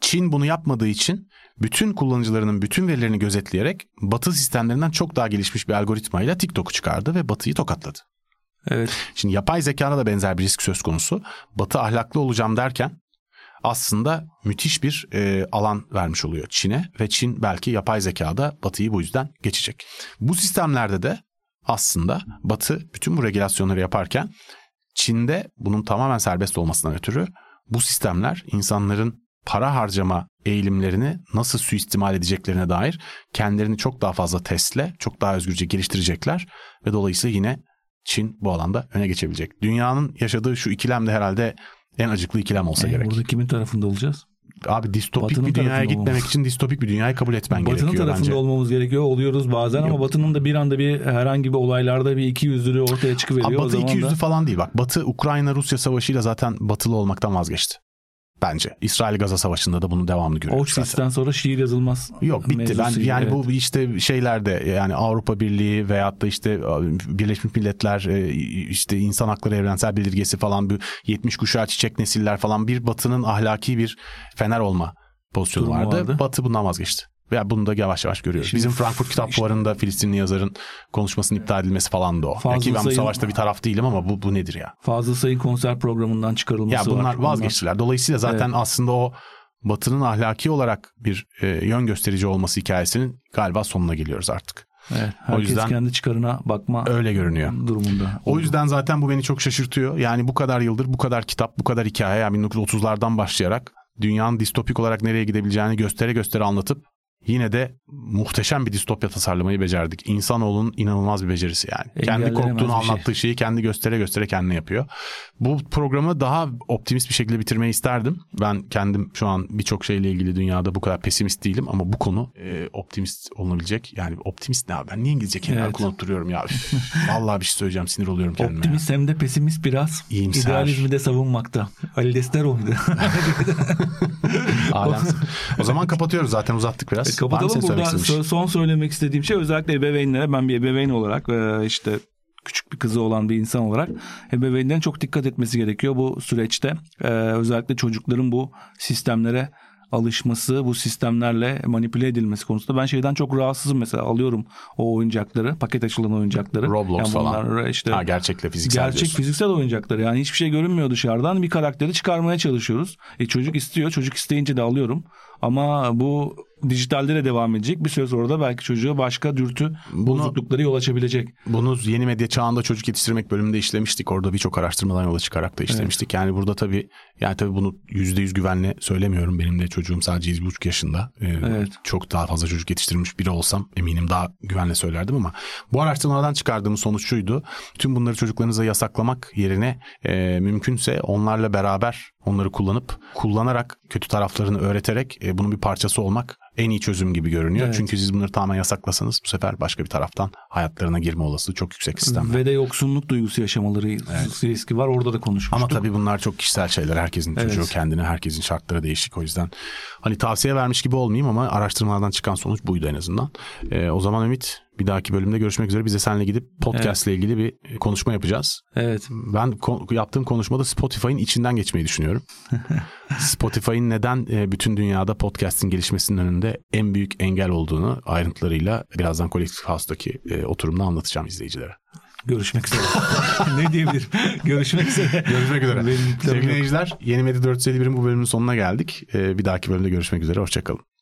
Çin bunu yapmadığı için bütün kullanıcılarının bütün verilerini gözetleyerek Batı sistemlerinden çok daha gelişmiş bir algoritmayla TikTok'u çıkardı ve Batı'yı tokatladı. Evet. Şimdi yapay zekada da benzer bir risk söz konusu. Batı ahlaklı olacağım derken aslında müthiş bir e, alan vermiş oluyor Çin'e ve Çin belki yapay zekada Batı'yı bu yüzden geçecek. Bu sistemlerde de aslında Batı bütün bu regülasyonları yaparken Çin'de bunun tamamen serbest olmasından ötürü bu sistemler insanların para harcama eğilimlerini nasıl suistimal edeceklerine dair kendilerini çok daha fazla testle, çok daha özgürce geliştirecekler ve dolayısıyla yine Çin bu alanda öne geçebilecek. Dünyanın yaşadığı şu ikilem de herhalde en acıklı ikilem olsa E, gerek. Burada kimin tarafında olacağız? Abi distopik Batı'nın bir dünyaya gitmemek olmamız. için distopik bir dünyayı kabul etmen Batı'nın gerekiyor tarafında bence. olmamız gerekiyor. Oluyoruz bazen ama Yok. Batı'nın da bir anda bir herhangi bir olaylarda bir iki yüzlülüğü ortaya çıkıveriyor. Abi Batı iki yüzlü da falan değil bak. Batı Ukrayna-Rusya savaşıyla zaten batılı olmaktan vazgeçti. Bence. İsrail-Gaza savaşında da bunu devamlı görüyoruz. Auschwitz'ten sonra şiir yazılmaz. Yok bitti. Ben yani evet. bu işte şeylerde yani Avrupa Birliği veyahut da işte Birleşmiş Milletler e, işte insan hakları evrensel bildirgesi falan bu 70 kuşağı çiçek nesiller falan bir batının ahlaki bir fener olma pozisyonu vardı. vardı. Batı bundan vazgeçti. Ve bunu da yavaş yavaş görüyoruz. Şimdi Bizim Frankfurt Kitap işte- Fuarı'nda Filistinli yazarın konuşmasının iptal edilmesi falan da o. Fazla Yani ki ben bu savaşta bir taraf değilim ama bu, bu nedir ya? Fazla sayı konser programından çıkarılması Ya bunlar var. vazgeçtiler. Dolayısıyla zaten aslında o Batı'nın ahlaki olarak bir e, yön gösterici olması hikayesinin galiba sonuna geliyoruz artık. Evet, herkes yüzden- kendi çıkarına bakma Öyle görünüyor. durumunda. O yüzden zaten bu beni çok şaşırtıyor. Yani bu kadar yıldır bu kadar kitap, bu kadar hikaye yani 1930'lardan başlayarak dünyanın distopik olarak nereye gidebileceğini göstere göstere anlatıp yine de muhteşem bir distopya tasarlamayı becerdik. İnsanoğlunun inanılmaz bir becerisi yani. kendi Engellenemez korktuğunu şey. anlattığı şeyi kendi göstere göstere kendine yapıyor. Bu programı daha optimist bir şekilde bitirmeyi isterdim. Ben kendim şu an birçok şeyle ilgili dünyada bu kadar pesimist değilim ama bu konu e, optimist olunabilecek. Yani optimist ne abi? Ben niye İngilizce kelimeler Evet. kullanıp duruyorum ya? Üf, Vallahi bir şey söyleyeceğim sinir oluyorum kendime. ya. Optimist hem de pesimist biraz. İyimser. İdealizmi de savunmakta. Ali. Alemsin. o zaman kapatıyoruz zaten uzattık biraz. Kapatalım burada son söylemek istediğim şey özellikle ebeveynlere ben bir ebeveyn olarak e, işte küçük bir kızı olan bir insan olarak ebeveynlerin çok dikkat etmesi gerekiyor bu süreçte. E, özellikle çocukların bu sistemlere alışması, bu sistemlerle manipüle edilmesi konusunda ben şeyden çok rahatsızım mesela alıyorum o oyuncakları, paket açılan oyuncakları. Roblox Yani falan. bunlar işte Ha gerçekle fiziksel Gerçek diyorsun. fiziksel oyuncaklar yani hiçbir şey görünmüyor dışarıdan bir karakteri çıkarmaya çalışıyoruz. E çocuk istiyor çocuk isteyince de alıyorum ama bu dijitalde de devam edecek bir süre sonra da belki çocuğa başka dürtü Bunu- bozuklukları yol açabilecek. Bunu yeni medya çağında çocuk yetiştirmek bölümünde işlemiştik. Orada birçok araştırmadan yola çıkarak da işlemiştik. Yani burada tabii yani tabii bunu yüzde yüz güvenle söylemiyorum. Benim de çocuğum sadece 7,5 yaşında. Ee, Evet. Çok daha fazla çocuk yetiştirmiş biri olsam eminim daha güvenle söylerdim ama bu araştırmalardan çıkardığımız sonuç şuydu. Tüm bunları çocuklarınıza yasaklamak yerine e, mümkünse onlarla beraber onları kullanıp kullanarak kötü taraflarını öğreterek e, bunun bir parçası olmak en iyi çözüm gibi görünüyor. Evet. Çünkü siz bunları tamamen yasaklasanız bu sefer başka bir taraftan hayatlarına girme olasılığı çok yüksek sistemler. Ve de yoksunluk duygusu yaşamaları riski var orada da konuşmuştuk. Ama tabii bunlar çok kişisel şeyler. Herkesin çocuğu Evet. kendine, herkesin şartları değişik. O yüzden hani tavsiye vermiş gibi olmayayım ama araştırmalardan çıkan sonuç buydu en azından. Ee, o zaman Ümit bir dahaki bölümde görüşmek üzere. Biz de seninle gidip podcast ile ilgili bir konuşma yapacağız. Evet. Ben ko- yaptığım konuşmada Spotify'ın içinden geçmeyi düşünüyorum. Spotify'ın neden e, bütün dünyada podcast'in gelişmesinin önünde en büyük engel olduğunu ayrıntılarıyla birazdan Collective House'daki e, oturumda anlatacağım izleyicilere. Görüşmek üzere. ne diyebilirim? Görüşmek üzere. Görüşmek üzere. Sevgili dinleyiciler Yeni Medya 451'in bu bölümünün sonuna geldik. Bir dahaki bölümde görüşmek üzere. Hoşçakalın.